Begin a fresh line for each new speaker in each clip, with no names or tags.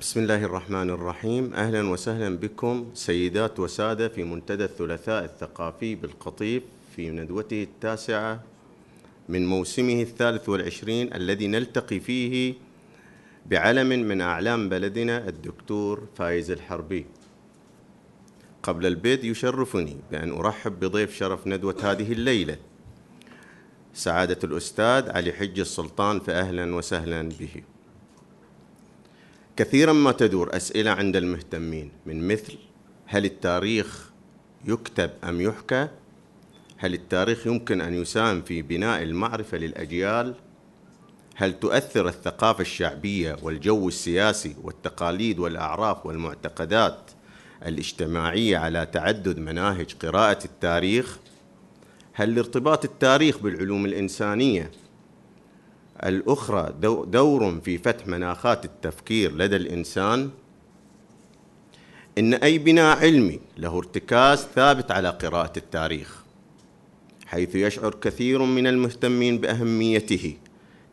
بسم الله الرحمن الرحيم أهلا وسهلا بكم سيدات وسادة في منتدى الثلاثاء الثقافي بالقطيف في ندوته التاسعة من موسمه الثالث والعشرين الذي نلتقي فيه بعلم من أعلام بلدنا الدكتور فايز الحربي. قبل البدء يشرفني بأن أرحب بضيف شرف ندوة هذه الليلة سعادة الأستاذ علي حج السلطان فاهلا وسهلا به. كثيرا ما تدور أسئلة عند المهتمين من مثل هل التاريخ يكتب أم يحكى؟ هل التاريخ يمكن أن يساهم في بناء المعرفة للأجيال؟ هل تؤثر الثقافة الشعبية والجو السياسي والتقاليد والأعراف والمعتقدات الاجتماعية على تعدد مناهج قراءة التاريخ؟ هل ارتباط التاريخ بالعلوم الإنسانية الأخرى دور في فتح مناخات التفكير لدى الإنسان إن أي بناء علمي له ارتكاز ثابت على قراءة التاريخ حيث يشعر كثير من المهتمين بأهميته.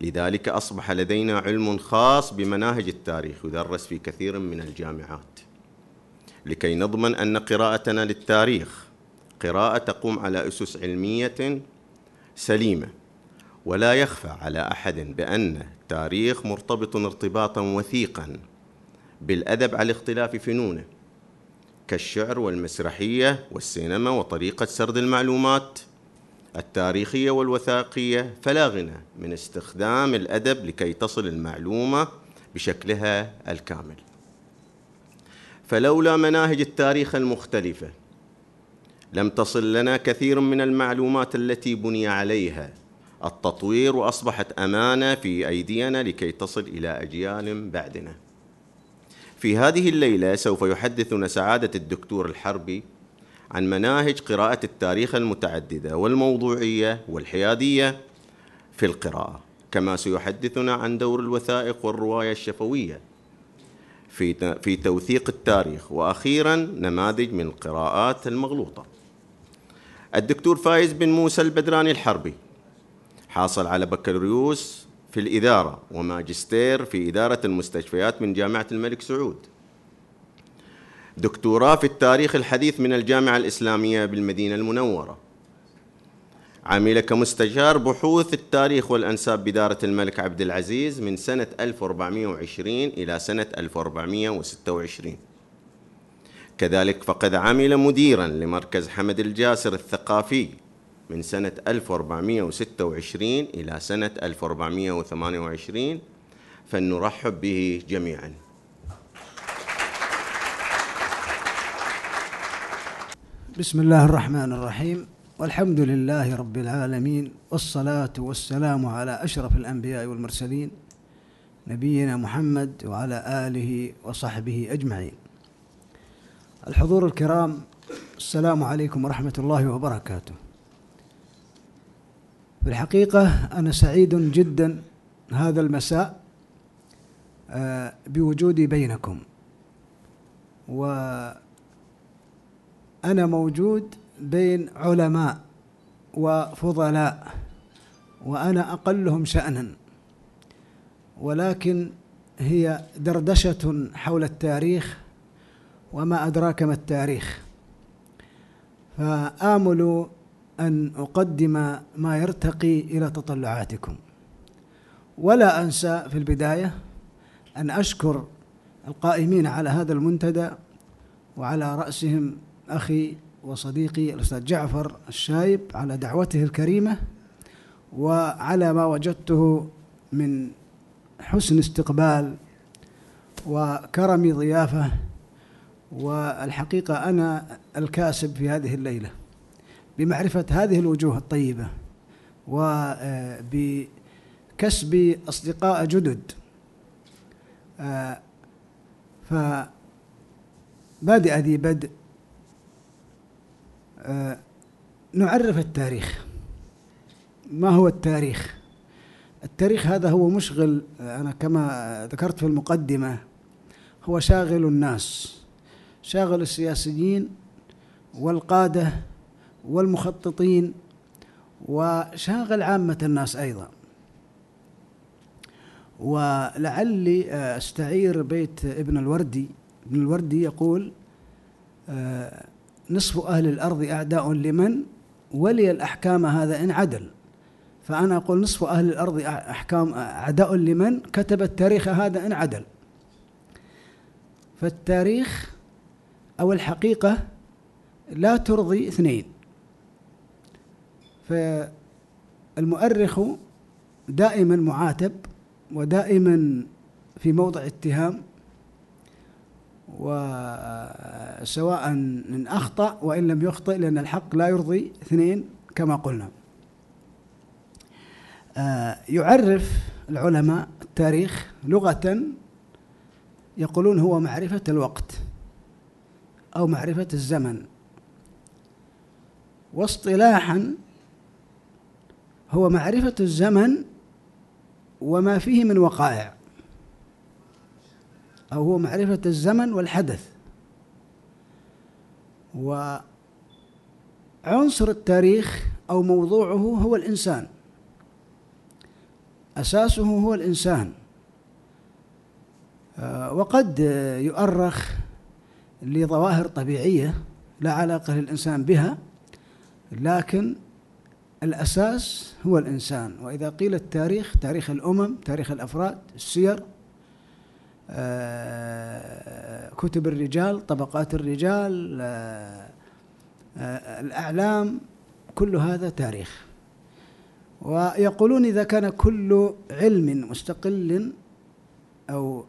لذلك أصبح لدينا علم خاص بمناهج التاريخ يدرس في كثير من الجامعات. لكي نضمن أن قراءتنا للتاريخ قراءة تقوم على أسس علمية سليمة ولا يخفى على أحد بأن التاريخ مرتبط ارتباطا وثيقا بالأدب على اختلاف فنونه كالشعر والمسرحية والسينما وطريقة سرد المعلومات التاريخية والوثائقية فلا غنى من استخدام الأدب لكي تصل المعلومة بشكلها الكامل. فلولا مناهج التاريخ المختلفة لم تصل لنا كثير من المعلومات التي بني عليها التطوير واصبحت أمانة في أيدينا لكي تصل إلى أجيال بعدنا. في هذه الليلة سوف يحدثنا سعادة الدكتور الحربي عن مناهج قراءة التاريخ المتعددة والموضوعية والحيادية في القراءة، كما سيحدثنا عن دور الوثائق والرواية الشفوية في في توثيق التاريخ وأخيرا نماذج من القراءات المغلوطة. الدكتور فايز بن موسى البدراني الحربي حاصل على بكالوريوس في الإدارة وماجستير في إدارة المستشفيات من جامعة الملك سعود. دكتوراه في التاريخ الحديث من الجامعة الإسلامية بالمدينة المنورة. عمل كمستشار بحوث التاريخ والأنساب بدارة الملك عبد العزيز من سنة 1420 إلى سنة 1426 كذلك فقد عمل مديرا لمركز حمد الجاسر الثقافي من سنة 1426 إلى سنة 1428 فلنرحب به جميعا.
بسم الله الرحمن الرحيم. والحمد لله رب العالمين والصلاة والسلام على أشرف الأنبياء والمرسلين نبينا محمد وعلى آله وصحبه أجمعين. الحضور الكرام السلام عليكم ورحمة الله وبركاته. في الحقيقة أنا سعيد جدا هذا المساء آه، بوجودي بينكم. وأنا موجود بين علماء وفضلاء وأنا أقلهم شأنا. ولكن هي دردشة حول التاريخ وما أدراك ما التاريخ. فآمل أن أقدم ما يرتقي إلى تطلعاتكم. ولا أنسى في البداية أن أشكر القائمين على هذا المنتدى وعلى رأسهم أخي وصديقي الأستاذ جعفر الشايب على دعوته الكريمة وعلى ما وجدته من حسن استقبال وكرم ضيافة. والحقيقة أنا الكاسب في هذه الليلة. بمعرفة هذه الوجوه الطيبة وبكسب أصدقاء جدد. فبادئ ذي بدء. نعرف التاريخ. ما هو التاريخ؟ التاريخ هذا هو مشغل أنا كما ذكرت في المقدمة هو شاغل الناس شاغل السياسيين والقادة والمخططين وشاغل عامة الناس أيضا. ولعلي آه، أستعير بيت ابن الوردي. ابن الوردي يقول آه، نصف أهل الأرض أعداء لمن؟ ولي الأحكام هذا إن عدل. فأنا أقول نصف أهل الأرض أحكام أعداء لمن؟ كتب التاريخ هذا إن عدل. فالتاريخ أو الحقيقة لا ترضي اثنين. فالمؤرخ دائما معاتب ودائما في موضع اتهام وسواء إن أخطأ وإن لم يخطئ لأن الحق لا يرضي اثنين كما قلنا. آه، يعرف العلماء التاريخ لغة يقولون هو معرفة الوقت أو معرفة الزمن. واصطلاحا هو معرفة الزمن وما فيه من وقائع. أو هو معرفة الزمن والحدث. وعنصر التاريخ أو موضوعه هو الإنسان. أساسه هو الإنسان. وقد يؤرخ لظواهر طبيعية لا علاقة للإنسان بها لكن الأساس هو الإنسان وإذا قيل التاريخ تاريخ الأمم تاريخ الأفراد السير آه، كتب الرجال طبقات الرجال آه، آه، الأعلام كل هذا تاريخ. ويقولون إذا كان كل علم مستقل أو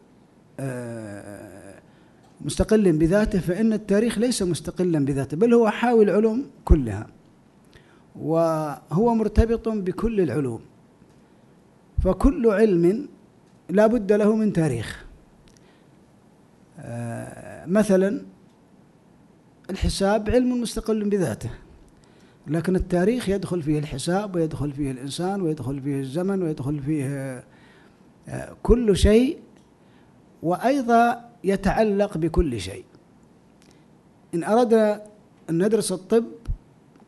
مستقل بذاته فإن التاريخ ليس مستقلا بذاته بل هو حاوي العلوم كلها. وهو مرتبط بكل العلوم. فكل علم لا بد له من تاريخ. آه، مثلا الحساب علم مستقل بذاته لكن التاريخ يدخل فيه الحساب ويدخل فيه الإنسان ويدخل فيه الزمن ويدخل فيه آه، كل شيء وأيضا يتعلق بكل شيء. إن أردنا أن ندرس الطب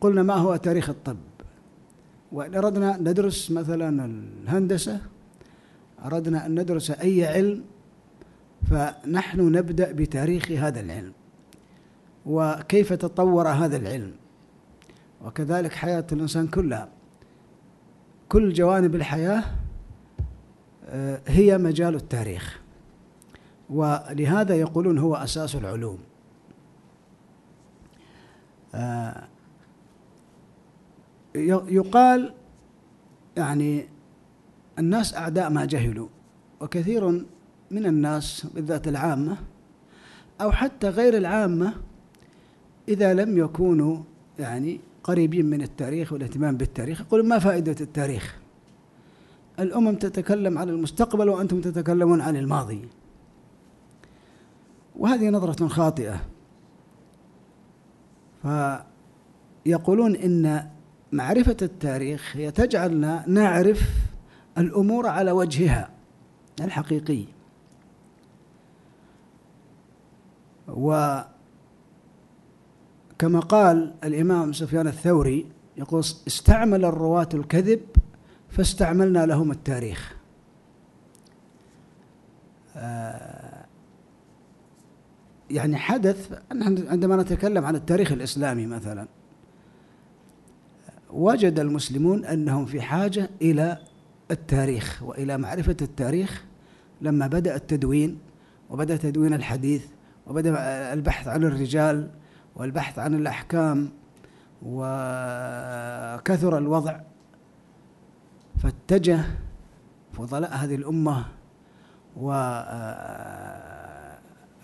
قلنا ما هو تاريخ الطب؟ وإن أردنا ندرس مثلا الهندسة أردنا أن ندرس أي علم فنحن نبدأ بتاريخ هذا العلم. وكيف تطور هذا العلم؟ وكذلك حياة الإنسان كلها. كل جوانب الحياة آه، هي مجال التاريخ. ولهذا يقولون هو أساس العلوم. آه، يقال يعني الناس أعداء ما جهلوا وكثير من الناس بالذات العامة أو حتى غير العامة إذا لم يكونوا يعني قريبين من التاريخ والاهتمام بالتاريخ يقولون ما فائدة التاريخ؟ الأمم تتكلم عن المستقبل وأنتم تتكلمون عن الماضي. وهذه نظرة خاطئة. فيقولون إن معرفة التاريخ هي تجعلنا نعرف الأمور على وجهها الحقيقي. وكما قال الإمام سفيان الثوري يقول استعمل الرواة الكذب فاستعملنا لهم التاريخ. آه، يعني حدث عندما نتكلم عن التاريخ الإسلامي مثلا وجد المسلمون أنهم في حاجة إلى التاريخ وإلى معرفة التاريخ لما بدأ التدوين وبدأ تدوين الحديث وبدأ البحث عن الرجال والبحث عن الأحكام وكثر الوضع فاتجه فضلاء هذه الأمة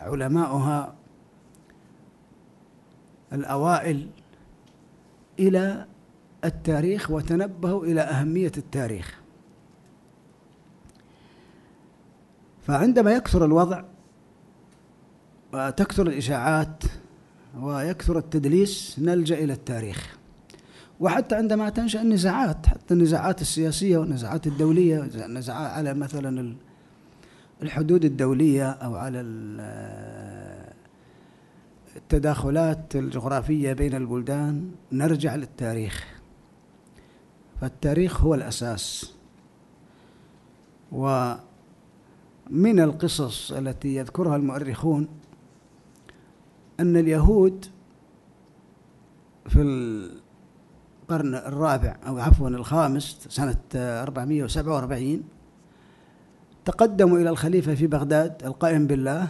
وعلماؤها الأوائل إلى التاريخ وتنبهوا إلى أهمية التاريخ. فعندما يكثر الوضع وتكثر الإشاعات ويكثر التدليس نلجأ إلى التاريخ. وحتى عندما تنشأ النزاعات حتى النزاعات السياسية والنزاعات الدولية النزاعات على مثلا الحدود الدولية أو على التداخلات الجغرافية بين البلدان نرجع للتاريخ. فالتاريخ هو الأساس. و من القصص التي يذكرها المؤرخون أن اليهود في القرن الرابع أو عفوا الخامس سنة 447 تقدموا إلى الخليفة في بغداد القائم بالله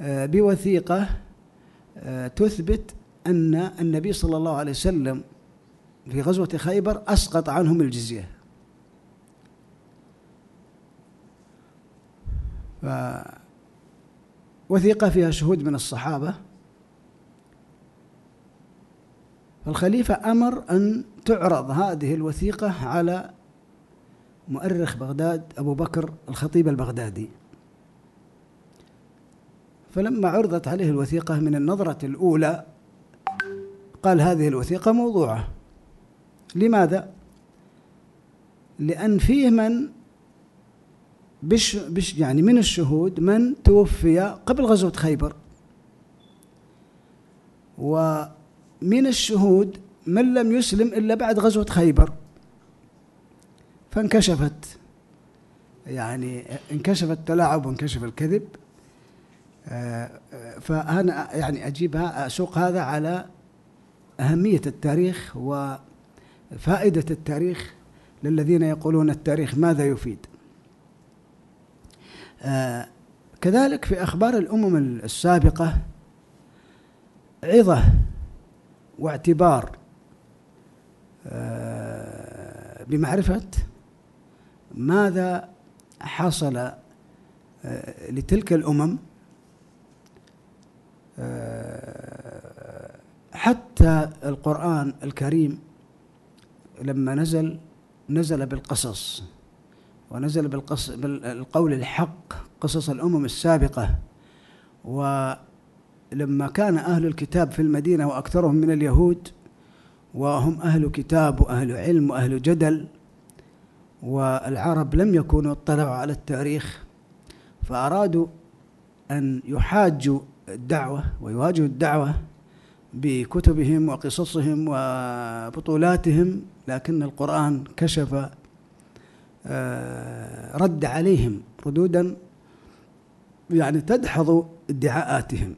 آه، بوثيقة آه، تثبت أن النبي صلى الله عليه وسلم في غزوة خيبر أسقط عنهم الجزية. وثيقة فيها شهود من الصحابة. فالخليفة أمر أن تعرض هذه الوثيقة على مؤرخ بغداد أبو بكر الخطيب البغدادي. فلما عرضت عليه الوثيقة من النظرة الأولى قال هذه الوثيقة موضوعة. لماذا؟ لأن فيه من بش بش يعني من الشهود من توفي قبل غزوة خيبر. ومن الشهود من لم يسلم إلا بعد غزوة خيبر. فانكشفت. يعني انكشف التلاعب وانكشف الكذب. آه، فأنا يعني أجيبها أسوق هذا على أهمية التاريخ وفائدة التاريخ للذين يقولون التاريخ ماذا يفيد. آه، كذلك في أخبار الأمم السابقة عظة واعتبار آه، بمعرفة ماذا حصل آه، لتلك الأمم حتى القرآن الكريم لما نزل نزل بالقصص ونزل بالقص بالقول الحق قصص الأمم السابقة. ولما كان أهل الكتاب في المدينة وأكثرهم من اليهود وهم أهل كتاب وأهل علم وأهل جدل والعرب لم يكونوا اطلعوا على التاريخ فأرادوا أن يحاجوا الدعوة ويواجهوا الدعوة بكتبهم وقصصهم وبطولاتهم لكن القرآن كشف آه، رد عليهم ردودا يعني تدحض ادعاءاتهم.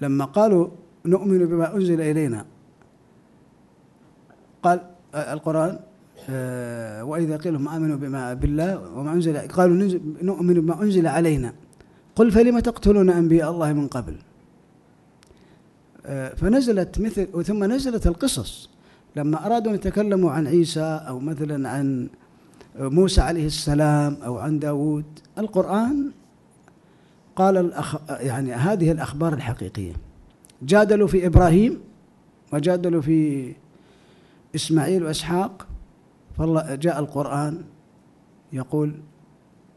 لما قالوا نؤمن بما أنزل إلينا قال آه، القرآن آه، وإذا قيل لهم آمنوا بما بالله وما أنزل قالوا نؤمن بما أنزل علينا. قل فلم تقتلون أنبياء الله من قبل؟ فنزلت مثل ثم نزلت القصص. لما أرادوا أن يتكلموا عن عيسى أو مثلا عن موسى عليه السلام أو عن داود القرآن قال الأخ يعني هذه الأخبار الحقيقية. جادلوا في إبراهيم وجادلوا في إسماعيل وإسحاق فالله جاء القرآن يقول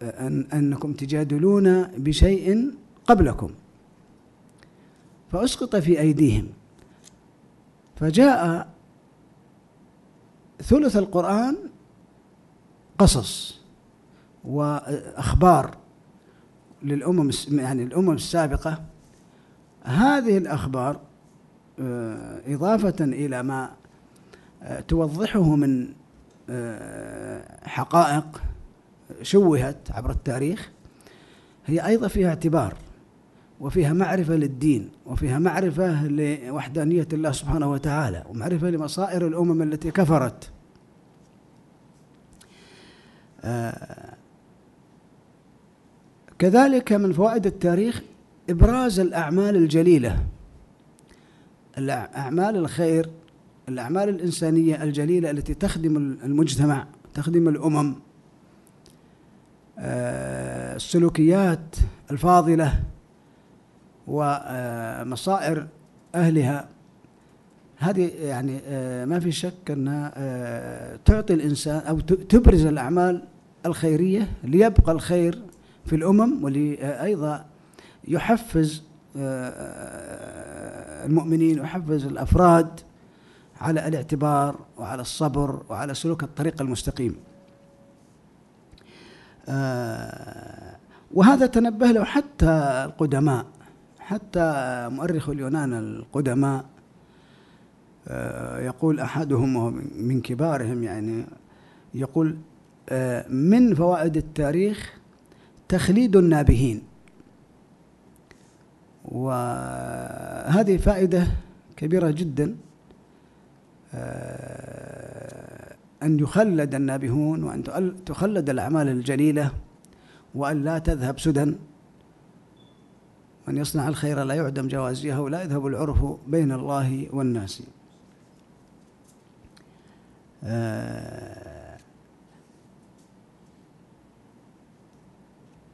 أن أنكم تجادلون بشيء قبلكم. فأسقط في أيديهم. فجاء ثلث القرآن قصص وأخبار للأمم يعني الأمم السابقة. هذه الأخبار آه، إضافة إلى ما آه، توضحه من آه، حقائق شوهت عبر التاريخ هي أيضا فيها اعتبار. وفيها معرفة للدين وفيها معرفة لوحدانية الله سبحانه وتعالى ومعرفة لمصائر الأمم التي كفرت. آه، كذلك من فوائد التاريخ إبراز الأعمال الجليلة. أعمال الخير الأعمال الإنسانية الجليلة التي تخدم المجتمع تخدم الأمم. آه، السلوكيات الفاضلة. ومصائر أهلها. هذه يعني آه، ما في شك أنها آه، تعطي الإنسان أو تبرز الأعمال الخيرية ليبقى الخير في الأمم ولأيضا يحفز آه، المؤمنين ويحفز الأفراد على الاعتبار وعلى الصبر وعلى سلوك الطريق المستقيم. وهذا تنبه له حتى القدماء. حتى مؤرخ اليونان القدماء آه، يقول أحدهم من كبارهم يعني يقول آه، من فوائد التاريخ تخليد النابهين. وهذه فائدة كبيرة جدا آه، أن يخلد النابهون وأن تخلد الأعمال الجليلة وأن لا تذهب سدى. من يصنع الخير لا يعدم جوازيه ولا يذهب العرف بين الله والناس. آه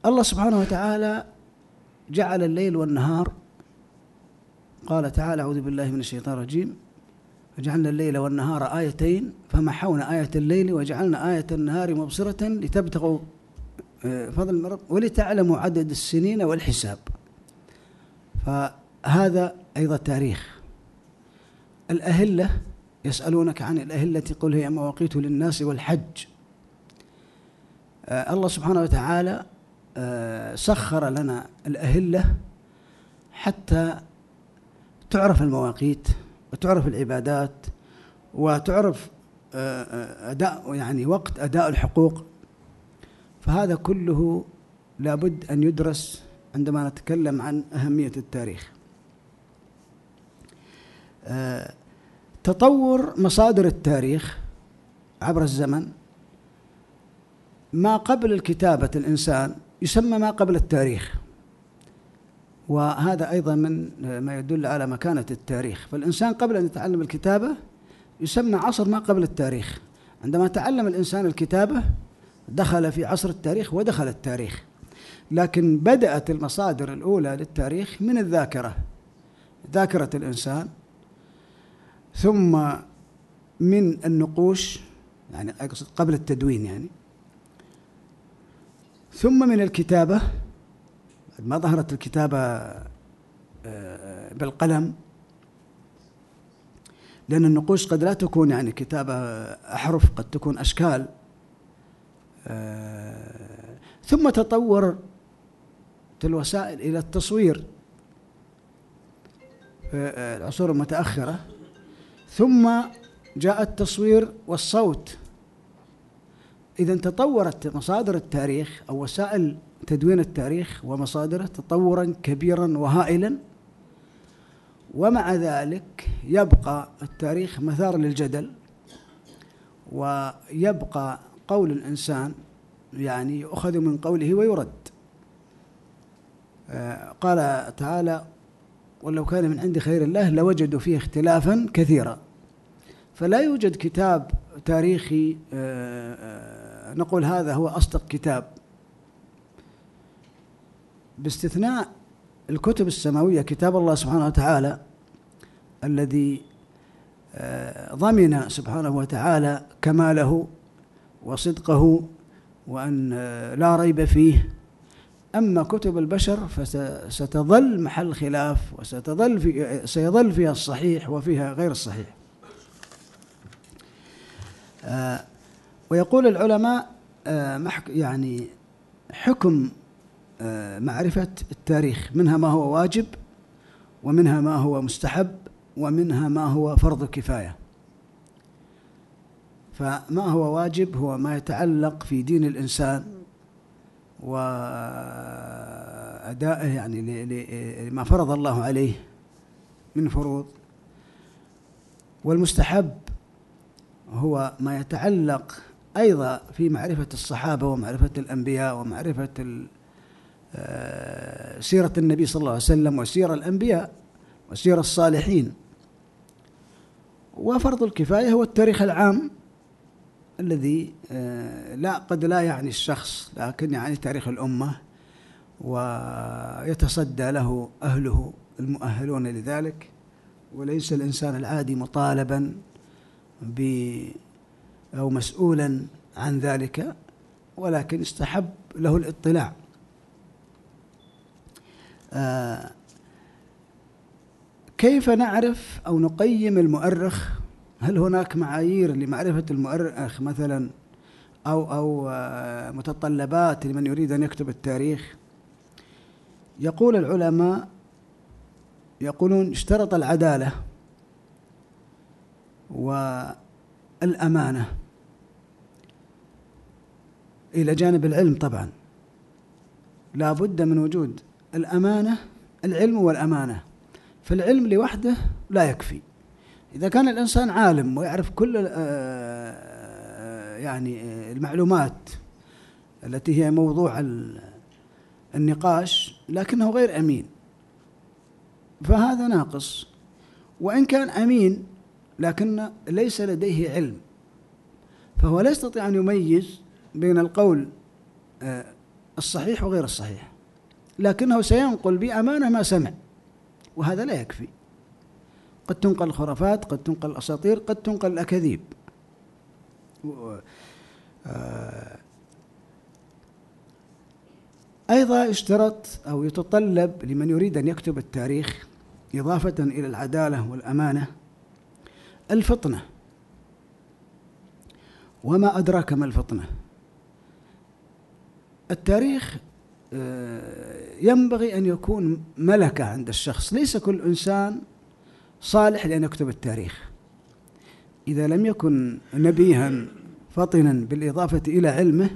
الله سبحانه وتعالى جعل الليل والنهار. قال تعالى أعوذ بالله من الشيطان الرجيم. وجعلنا الليل والنهار آيتين. فمحونا آية الليل وجعلنا آية النهار مبصرة لتبتغوا آه، فضل من رب ولتعلموا عدد السنين والحساب. فهذا أيضا تاريخ. الأهلة يسألونك عن الأهلة قل هي مواقيت للناس والحج. آه الله سبحانه وتعالى آه سخر لنا الأهلة حتى تعرف المواقيت وتعرف العبادات وتعرف آه, أداء يعني وقت أداء الحقوق. فهذا كله لابد أن يدرس عندما نتكلم عن أهمية التاريخ. آه، تطور مصادر التاريخ عبر الزمن ما قبل الكتابة الإنسان يسمى ما قبل التاريخ. وهذا أيضا من ما يدل على مكانة التاريخ. فالإنسان قبل أن يتعلم الكتابة يسمى عصر ما قبل التاريخ. عندما تعلم الإنسان الكتابة دخل في عصر التاريخ ودخل التاريخ. لكن بدأت المصادر الأولى للتاريخ من الذاكرة ذاكرة الإنسان. ثم من النقوش يعني أقصد قبل التدوين يعني. ثم من الكتابة ما ظهرت الكتابة آه، بالقلم. لأن النقوش قد لا تكون يعني كتابة أحرف قد تكون أشكال. آه، ثم تطور الوسائل إلى التصوير. في العصور المتأخرة. ثم جاء التصوير والصوت. إذا تطورت مصادر التاريخ أو وسائل تدوين التاريخ ومصادره تطورا كبيرا وهائلا. ومع ذلك يبقى التاريخ مثار للجدل ويبقى قول الإنسان يعني يؤخذ من قوله ويرد. آه، قال تعالى ولو كان من عند خير الله لوجدوا فيه اختلافا كثيرا فلا يوجد كتاب تاريخي آه، آه، نقول هذا هو أصدق كتاب. باستثناء الكتب السماوية كتاب الله سبحانه وتعالى الذي ضمن سبحانه وتعالى كماله وصدقه وأن لا ريب فيه. أما كتب البشر فستظل محل خلاف وستظل في سيظل فيها الصحيح وفيها غير الصحيح. آه ويقول العلماء آه يعني حكم آه معرفة التاريخ منها ما هو واجب ومنها ما هو مستحب ومنها ما هو فرض كفاية. فما هو واجب هو ما يتعلق في دين الإنسان وأدائه يعني لما فرض الله عليه من فروض. والمستحب هو ما يتعلق أيضا في معرفة الصحابة ومعرفة الأنبياء ومعرفة آه، سيرة النبي صلى الله عليه وسلم وسير الأنبياء وسير الصالحين. وفرض الكفاية هو التاريخ العام الذي آه، لا قد لا يعني الشخص لكن يعني تاريخ الأمة ويتصدى له أهله المؤهلون لذلك وليس الإنسان العادي مطالبا ب أو مسؤولا عن ذلك ولكن استحب له الاطلاع. آه، كيف نعرف أو نقيم المؤرخ هل هناك معايير لمعرفة المؤرخ مثلا أو أو آه، متطلبات لمن يريد أن يكتب التاريخ؟ يقول العلماء يقولون اشترط العدالة والأمانة إلى جانب العلم طبعا. لا بد من وجود الأمانة العلم والأمانة. فالعلم لوحده لا يكفي. إذا كان الإنسان عالم ويعرف كل آه، يعني المعلومات التي هي موضوع النقاش لكنه غير أمين. فهذا ناقص. وإن كان أمين لكن ليس لديه علم. فهو لا يستطيع أن يميز بين القول آه، الصحيح وغير الصحيح. لكنه سينقل بأمانة ما سمع. وهذا لا يكفي. قد تنقل الخرافات قد تنقل الأساطير قد تنقل الأكاذيب. آه، أيضا اشترط أو يتطلب لمن يريد أن يكتب التاريخ إضافة إلى العدالة والأمانة الفطنة. وما أدراك ما الفطنة؟ التاريخ آه، ينبغي أن يكون ملكة عند الشخص. ليس كل إنسان صالح لأن يكتب التاريخ. إذا لم يكن نبيها فطنا بالإضافة إلى علمه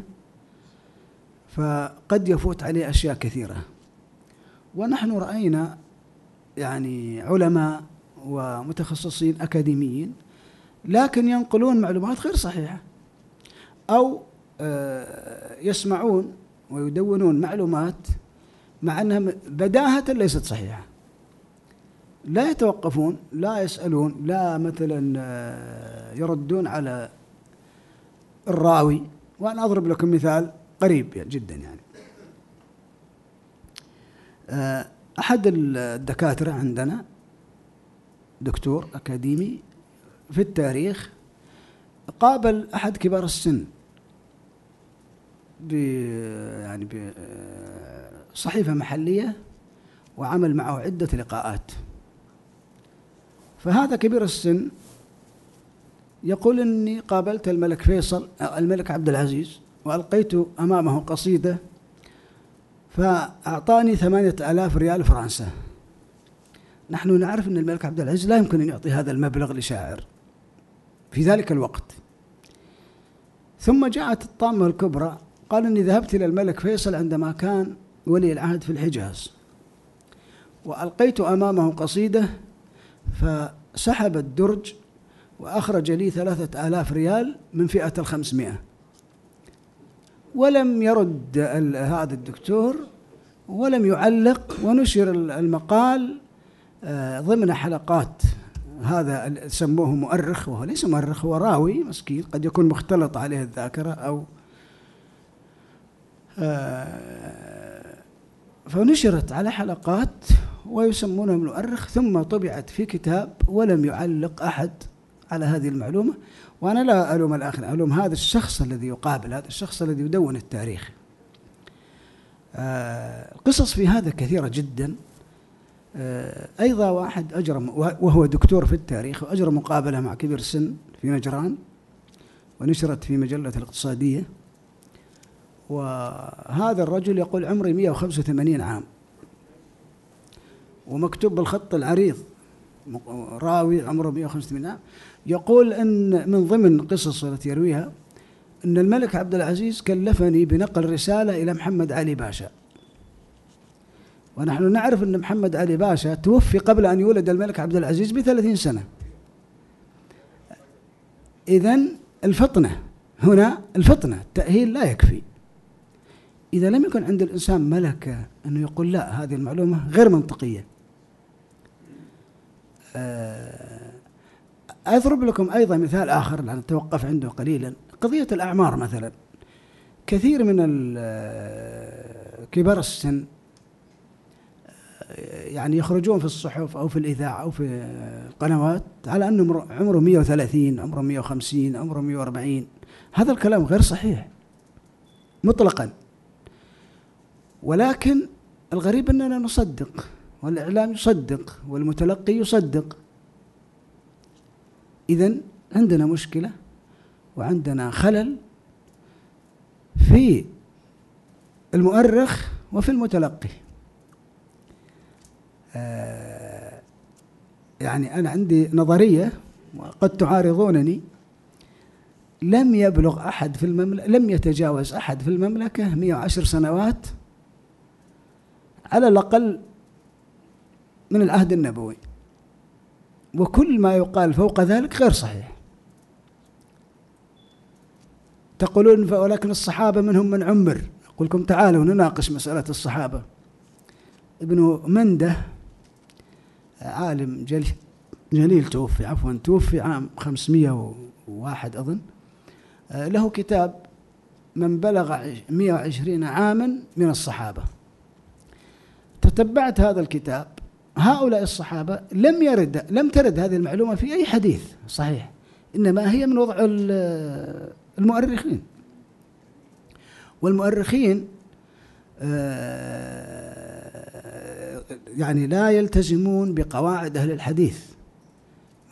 فقد يفوت عليه أشياء كثيرة. ونحن رأينا يعني علماء ومتخصصين أكاديميين لكن ينقلون معلومات غير صحيحة أو آه، يسمعون ويدونون معلومات مع أنها بداهة ليست صحيحة. لا يتوقفون لا يسألون لا مثلا آه، يردون على الراوي. وأنا أضرب لكم مثال قريب جدا يعني. آه، أحد الدكاترة عندنا دكتور أكاديمي في التاريخ قابل أحد كبار السن ب يعني بصحيفة محلية وعمل معه عدة لقاءات. فهذا كبير السن يقول إني قابلت الملك فيصل الملك عبد العزيز وألقيت أمامه قصيدة فأعطاني ثمانية آلاف ريال فرنسا. نحن نعرف إن الملك عبد العزيز لا يمكن أن يعطي هذا المبلغ لشاعر في ذلك الوقت. ثم جاءت الطامة الكبرى قال إني ذهبت إلى الملك فيصل عندما كان ولي العهد في الحجاز وألقيت أمامه قصيدة فسحب الدرج وأخرج لي ثلاثة آلاف ريال من فئة الخمسمائة. ولم يرد هذا الدكتور ولم يعلق ونشر المقال آه، ضمن حلقات هذا سموه مؤرخ وهو ليس مؤرخ هو راوي مسكين قد يكون مختلط عليه الذاكرة أو آه، فنشرت على حلقات ويسمونه المؤرخ ثم طبعت في كتاب ولم يعلق أحد على هذه المعلومة. وأنا لا ألوم الآخر ألوم هذا الشخص الذي يقابل هذا الشخص الذي يدون التاريخ. آه القصص في هذا كثيرة جدا. آه أيضا واحد أجرى وهو دكتور في التاريخ وأجرى مقابلة مع كبير السن في نجران ونشرت في مجلة الاقتصادية. وهذا الرجل يقول عمري 185 عام. ومكتوب بالخط العريض راوي عمره 185 عام. يقول إن من ضمن قصص التي يرويها إن الملك عبد العزيز كلفني بنقل رسالة إلى محمد علي باشا. ونحن نعرف إن محمد علي باشا توفي قبل أن يولد الملك عبد العزيز بثلاثين سنة. اذا الفطنة هنا الفطنة التأهيل لا يكفي. إذا لم يكن عند الإنسان ملكة أنه يقول لا هذه المعلومة غير منطقية. آه، أضرب لكم أيضا مثال آخر لأن أتوقف عنده قليلا. قضية الأعمار مثلا. كثير من آه، كبار السن آه، يعني يخرجون في الصحف أو في الإذاعة أو في القنوات على أنه عمره 130 عمره 150 عمره 140 هذا الكلام غير صحيح مطلقا. ولكن الغريب أننا نصدق والإعلام يصدق والمتلقي يصدق. إذا عندنا مشكلة وعندنا خلل في المؤرخ وفي المتلقي. آه يعني أنا عندي نظرية وقد تعارضونني. لم يبلغ أحد في المملكة لم يتجاوز أحد في المملكة 110 سنوات. على الأقل من العهد النبوي. وكل ما يقال فوق ذلك غير صحيح. تقولون ولكن الصحابة منهم من عمر. أقول لكم تعالوا نناقش مسألة الصحابة. ابن منده عالم جليل, جليل توفي عفوا توفي عام 501 أظن. له كتاب من بلغ 120 عاما من الصحابة. تتبعت هذا الكتاب هؤلاء الصحابة لم يرد لم ترد هذه المعلومة في أي حديث صحيح إنما هي من وضع المؤرخين. والمؤرخين آه، يعني لا يلتزمون بقواعد أهل الحديث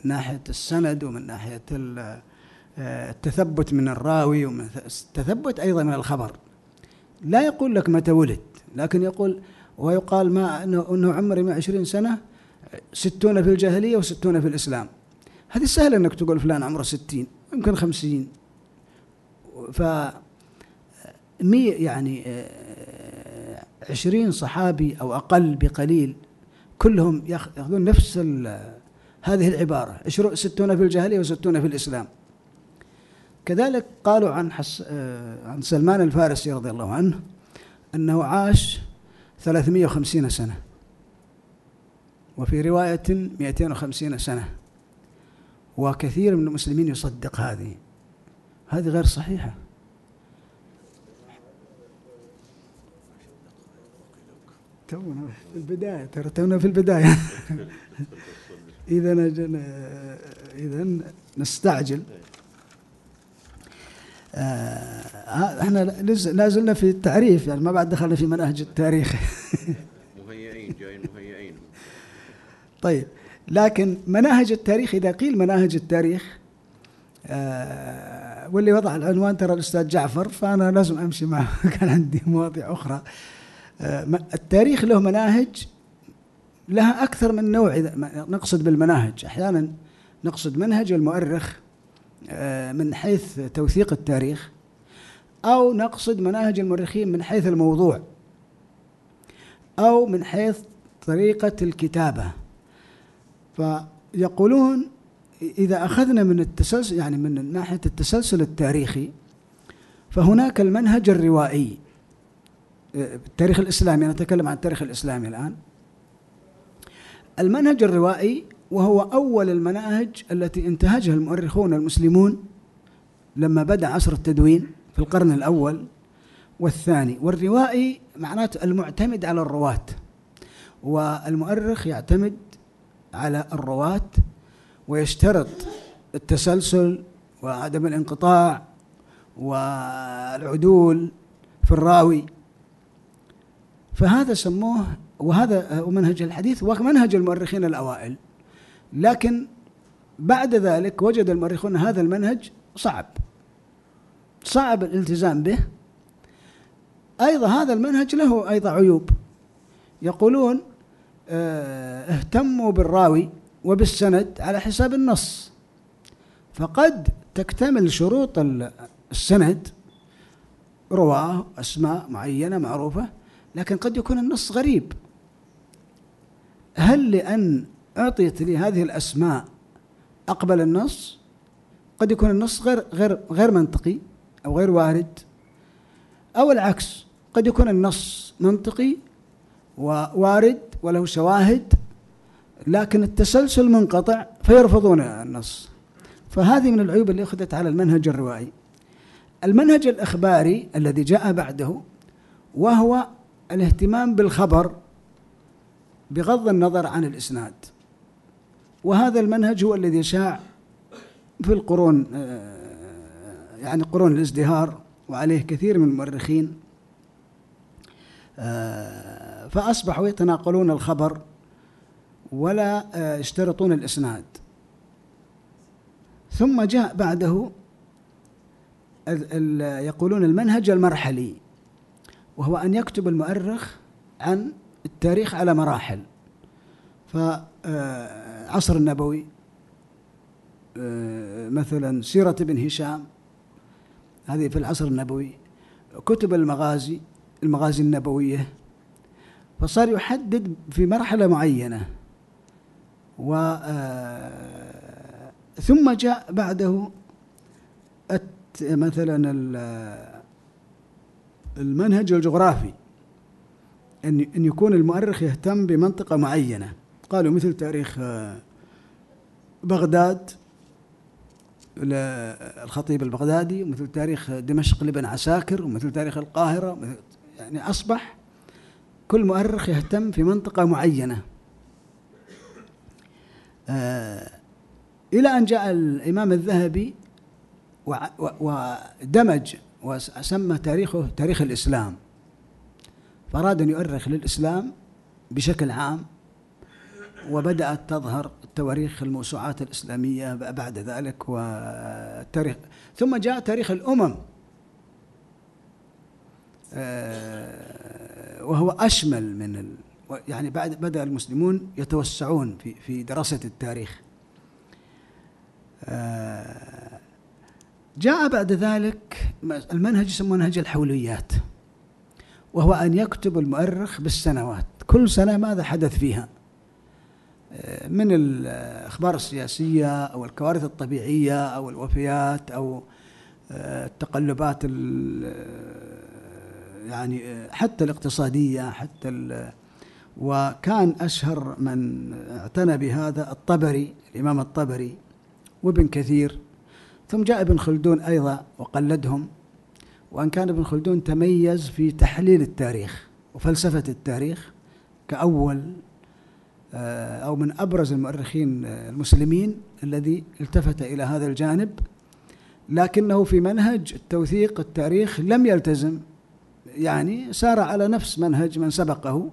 من ناحية السند ومن ناحية آه، التثبت من الراوي ومن التثبت أيضا من الخبر. لا يقول لك متى ولد لكن يقول ويقال ما أنه عمره 120 سنة ستون في الجاهلية وستون في الإسلام. هذه سهلة أنك تقول فلان عمره ستين يمكن خمسين. ف مي يعني آه، عشرين صحابي أو أقل بقليل كلهم يأخذون نفس هذه العبارة ستون في الجاهلية وستون في الإسلام. كذلك قالوا عن حس آه، عن سلمان الفارسي رضي الله عنه أنه عاش 350 سنة. وفي رواية 250 سنة. وكثير من المسلمين يصدق هذه. هذه غير صحيحة. تونا في البداية ترى تونا في البداية. إذا إذا نستعجل. إحنا لا زلنا في التعريف يعني ما بعد دخلنا في مناهج التاريخ. مهيئين جايين مهيئين. طيب لكن مناهج التاريخ إذا قيل مناهج التاريخ آه واللي وضع العنوان ترى الأستاذ جعفر فأنا لازم أمشي معه. كان عندي مواضيع أخرى. آه التاريخ له مناهج لها أكثر من نوع إذا نقصد بالمناهج. أحيانا نقصد منهج المؤرخ. آه، من حيث توثيق التاريخ أو نقصد مناهج المؤرخين من حيث الموضوع أو من حيث طريقة الكتابة. فيقولون إذا أخذنا من التسلسل يعني من ناحية التسلسل التاريخي فهناك المنهج الروائي. آه، التاريخ الإسلامي أنا أتكلم عن التاريخ الإسلامي الآن. المنهج الروائي وهو أول المناهج التي انتهجها المؤرخون المسلمون لما بدأ عصر التدوين في القرن الأول والثاني. والروائي معناته المعتمد على الرواة والمؤرخ يعتمد على الرواة ويشترط التسلسل وعدم الانقطاع والعدول في الراوي. فهذا سموه وهذا منهج الحديث ومنهج المؤرخين الأوائل. لكن بعد ذلك وجد المؤرخون هذا المنهج صعب. صعب الالتزام به. أيضا هذا المنهج له أيضا عيوب. يقولون آه اهتموا بالراوي وبالسند على حساب النص. فقد تكتمل شروط السند رواة أسماء معينة معروفة لكن قد يكون النص غريب. هل لأن أعطيت لي هذه الأسماء. أقبل النص. قد يكون النص غير غير غير منطقي أو غير وارد. أو العكس قد يكون النص منطقي ووارد وله شواهد لكن التسلسل منقطع فيرفضون النص. فهذه من العيوب اللي أخذت على المنهج الروائي. المنهج الإخباري الذي جاء بعده وهو الاهتمام بالخبر بغض النظر عن الإسناد. وهذا المنهج هو الذي شاع في القرون آه، يعني قرون الازدهار وعليه كثير من المؤرخين. آه، فأصبحوا يتناقلون الخبر ولا آه، يشترطون الإسناد. ثم جاء بعده يقولون المنهج المرحلي وهو أن يكتب المؤرخ عن التاريخ على مراحل. ف العصر النبوي. آه، مثلا سيرة ابن هشام هذه في العصر النبوي. كتب المغازي المغازي النبوية. فصار يحدد في مرحلة معينة. و آه، ثم جاء بعده مثلا المنهج الجغرافي. أن أن يكون المؤرخ يهتم بمنطقة معينة. قالوا مثل تاريخ آه، بغداد الخطيب البغدادي ومثل تاريخ دمشق لابن عساكر ومثل تاريخ القاهرة يعني أصبح كل مؤرخ يهتم في منطقة معينة. آه إلى أن جاء الإمام الذهبي ودمج وسمى تاريخه تاريخ الإسلام. فأراد أن يؤرخ للإسلام بشكل عام. وبدأت تظهر تواريخ الموسوعات الإسلامية بعد ذلك والتاريخ ثم جاء تاريخ الأمم. آه، وهو أشمل من ال يعني بعد بدأ المسلمون يتوسعون في في دراسة التاريخ. آه، جاء بعد ذلك المنهج يسمونه منهج الحوليات وهو أن يكتب المؤرخ بالسنوات. كل سنة ماذا حدث فيها؟ من الأخبار السياسية أو الكوارث الطبيعية أو الوفيات أو آه، التقلبات يعني حتى الاقتصادية حتى وكان أشهر من اعتنى بهذا الطبري الإمام الطبري وابن كثير ثم جاء ابن خلدون أيضا وقلدهم وأن كان ابن خلدون تميز في تحليل التاريخ وفلسفة التاريخ كأول آه، أو من أبرز المؤرخين المسلمين الذي التفت إلى هذا الجانب لكنه في منهج التوثيق التاريخ لم يلتزم. يعني سار على نفس منهج من سبقه.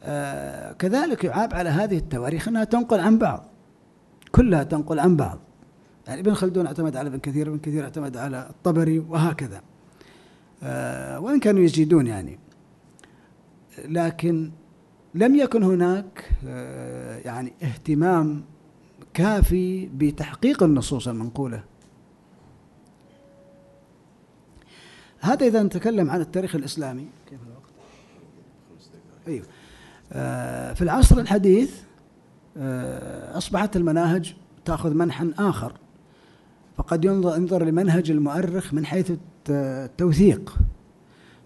آه، كذلك يعاب على هذه التواريخ أنها تنقل عن بعض كلها تنقل عن بعض. يعني ابن خلدون اعتمد على ابن كثير ابن كثير اعتمد على الطبري وهكذا. آه، وإن كانوا يزيدون يعني. لكن لم يكن هناك آه، يعني اهتمام كافي بتحقيق النصوص المنقولة. هذا إذا نتكلم عن التاريخ الإسلامي. كيف الوقت؟ أيوه. آه، في العصر الحديث آه، أصبحت المناهج تأخذ منحا آخر. فقد ينظر لمنهج المؤرخ من حيث التوثيق.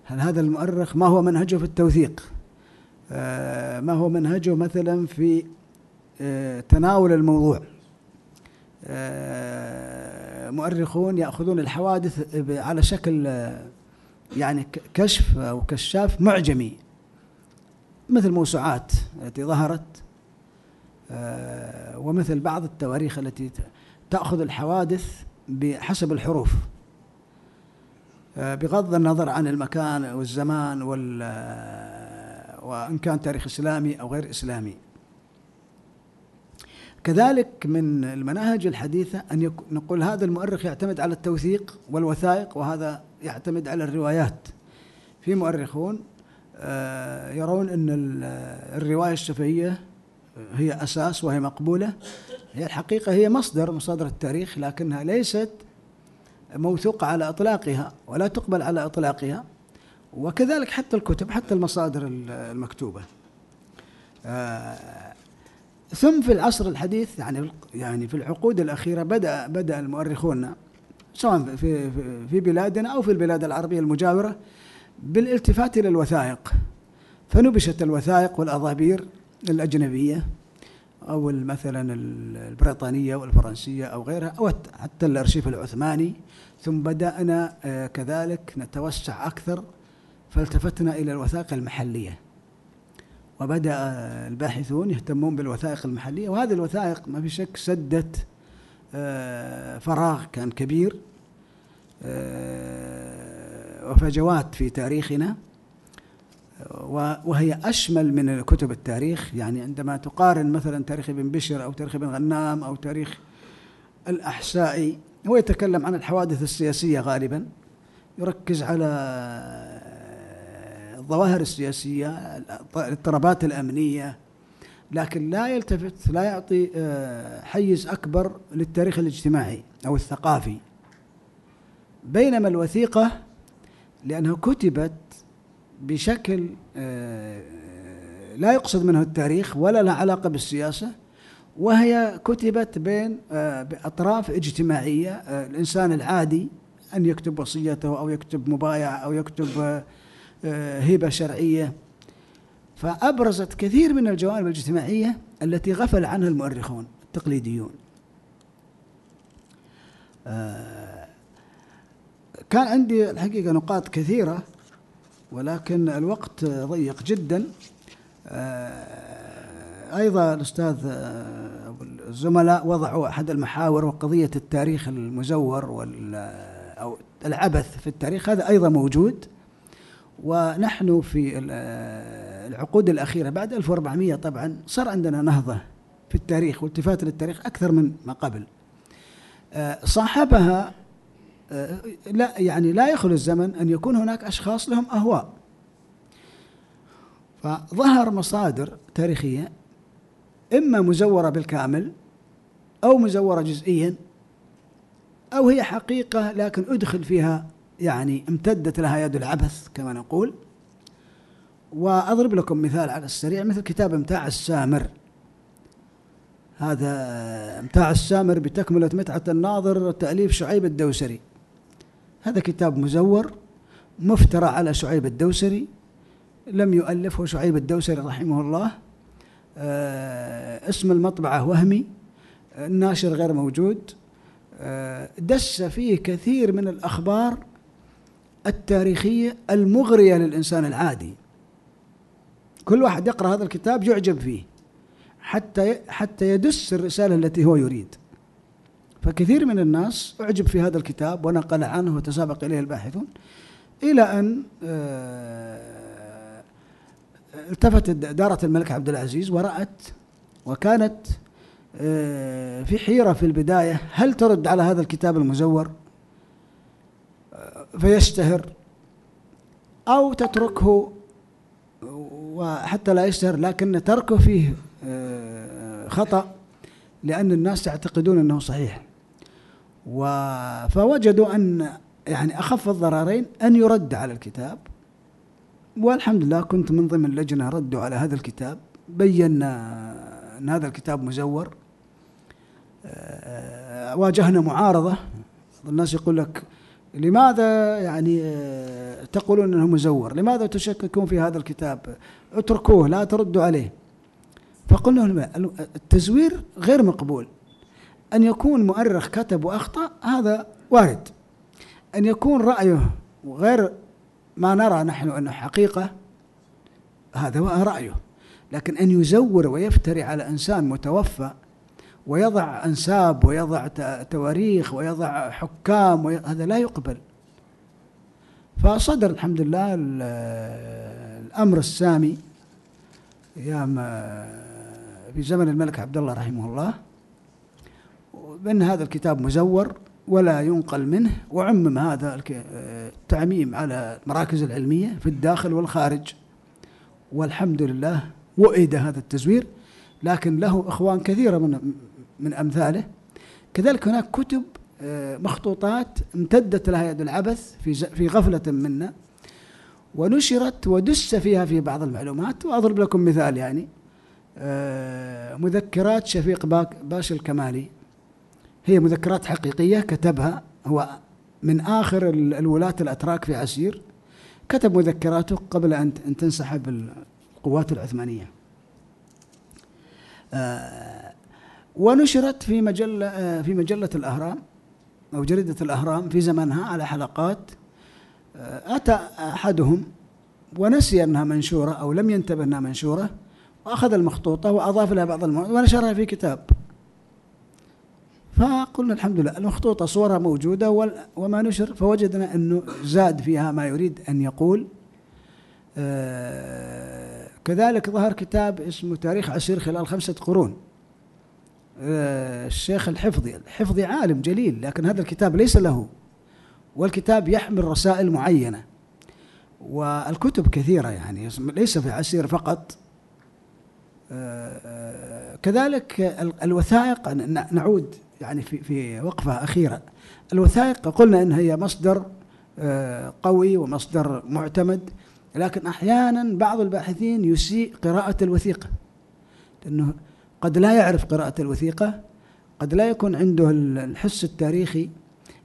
هل هذا المؤرخ ما هو منهجه في التوثيق؟ ما هو منهجه مثلا في آه، تناول الموضوع. آه، مؤرخون يأخذون الحوادث على شكل يعني كشف أو كشاف معجمي مثل موسوعات التي ظهرت ومثل بعض التواريخ التي تأخذ الحوادث بحسب الحروف. بغض النظر عن المكان والزمان وال وإن كان تاريخ إسلامي أو غير إسلامي. كذلك من المناهج الحديثة أن نقول هذا المؤرخ يعتمد على التوثيق والوثائق وهذا يعتمد على الروايات. في مؤرخون آه، يرون أن الرواية الشفهية هي أساس وهي مقبولة. هي الحقيقة هي مصدر مصادر التاريخ لكنها ليست موثوقة على إطلاقها ولا تقبل على إطلاقها. وكذلك حتى الكتب حتى المصادر المكتوبة. آه، ثم في العصر الحديث يعني يعني في العقود الأخيرة بدأ بدأ المؤرخون سواء في في بلادنا أو في البلاد العربية المجاورة بالالتفات إلى الوثائق. فنبشت الوثائق والأضابير الأجنبية أو مثلا البريطانية والفرنسية أو غيرها أو حتى الأرشيف العثماني. ثم بدأنا آه، كذلك نتوسع أكثر فالتفتنا إلى الوثائق المحلية. وبدأ الباحثون يهتمون بالوثائق المحلية وهذه الوثائق ما في شك سدت آه، فراغ كان كبير آه، وفجوات في تاريخنا وهي أشمل من كتب التاريخ. يعني عندما تقارن مثلا تاريخ ابن بشر أو تاريخ ابن غنام أو تاريخ الأحسائي هو يتكلم عن الحوادث السياسية غالبا يركز على الظواهر السياسية الاضطرابات الأمنية لكن لا يلتفت لا يعطي آه، حيز أكبر للتاريخ الاجتماعي أو الثقافي. بينما الوثيقة لأنها كتبت بشكل آه، لا يقصد منه التاريخ ولا لها علاقة بالسياسة وهي كتبت بين آه، بأطراف اجتماعية الإنسان العادي أن يكتب وصيته أو يكتب مبايعة أو يكتب هبة شرعية. فأبرزت كثير من الجوانب الاجتماعية التي غفل عنها المؤرخون التقليديون. كان عندي الحقيقة نقاط كثيرة ولكن الوقت ضيق جدا. آه، أيضا الأستاذ آه، الزملاء وضعوا أحد المحاور وقضية التاريخ المزور أو العبث في التاريخ. هذا أيضا موجود. ونحن في آه، العقود الأخيرة بعد 1400 طبعا صار عندنا نهضة في التاريخ والتفات للتاريخ أكثر من ما قبل. صاحبها لا يعني لا يخلو الزمن أن يكون هناك أشخاص لهم أهواء. فظهر مصادر تاريخية إما مزورة بالكامل أو مزورة جزئيا أو هي حقيقة لكن أدخل فيها يعني امتدت لها يد العبث كما نقول. وأضرب لكم مثال على السريع مثل كتاب إمتاع السامر. هذا إمتاع السامر بتكملة متعة الناظر تأليف شعيب الدوسري. هذا كتاب مزور مفترى على شعيب الدوسري لم يؤلفه شعيب الدوسري رحمه الله. آه اسم المطبعة وهمي الناشر غير موجود. آه دس فيه كثير من الأخبار التاريخية المغرية للإنسان العادي. كل واحد يقرأ هذا الكتاب يعجب فيه حتى حتى يدس الرسالة التي هو يريد. فكثير من الناس أعجب في هذا الكتاب ونقل عنه وتسابق إليه الباحثون إلى أن آه، التفتت دارة الملك عبد العزيز ورأت وكانت آه، في حيرة في البداية هل ترد على هذا الكتاب المزور؟ فيشتهر أو تتركه وحتى لا يشتهر لكن تركه فيه خطأ لأن الناس يعتقدون أنه صحيح. فوجدوا أن يعني أخف الضررين أن يرد على الكتاب. والحمد لله كنت من ضمن لجنة ردوا على هذا الكتاب بينا أن هذا الكتاب مزور. آه، واجهنا معارضة. الناس يقول لك لماذا يعني آه، تقولون إنه مزور؟ لماذا تشككون في هذا الكتاب؟ اتركوه لا تردوا عليه. فقلنا لهم التزوير غير مقبول. أن يكون مؤرخ كتب وأخطأ هذا وارد أن يكون رأيه غير ما نرى نحن أنه حقيقة هذا رأيه لكن أن يزور ويفتري على إنسان متوفى ويضع أنساب ويضع تواريخ ويضع حكام هذا لا يقبل. فصدر الحمد لله الأمر السامي أيام في زمن الملك عبد الله رحمه الله. بأن هذا الكتاب مزور ولا ينقل منه وعمم هذا التعميم على المراكز العلمية في الداخل والخارج. والحمد لله وئد هذا التزوير لكن له إخوان كثيرة من من أمثاله. كذلك هناك كتب آه، مخطوطات امتدت لها يد العبث في في غفلة منا ونشرت ودس فيها في بعض المعلومات. وأضرب لكم مثال يعني آه، مذكرات شفيق باشا الكمالي. هي مذكرات حقيقية كتبها هو من آخر الولاة الأتراك في عسير كتب مذكراته قبل أن تنسحب القوات العثمانية. آه، ونشرت في مجلة في مجلة الأهرام أو جريدة الأهرام في زمنها على حلقات آه، أتى أحدهم ونسي أنها منشورة أو لم ينتبه أنها منشورة وأخذ المخطوطة وأضاف لها بعض المواد ونشرها في كتاب. فقلنا الحمد لله المخطوطة صورها موجودة وما نشر فوجدنا أنه زاد فيها ما يريد أن يقول. آه كذلك ظهر كتاب اسمه تاريخ عسير خلال خمسة قرون. الشيخ الحفظي. الحفظي عالم جليل لكن هذا الكتاب ليس له. والكتاب يحمل رسائل معينة والكتب كثيرة يعني ليس في عسير فقط. آه، آه، كذلك الوثائق نعود يعني في في وقفة أخيرة. الوثائق قلنا أنها هي مصدر آه، قوي ومصدر معتمد لكن أحيانا بعض الباحثين يسيء قراءة الوثيقة لأنه قد لا يعرف قراءة الوثيقة قد لا يكون عنده الحس التاريخي.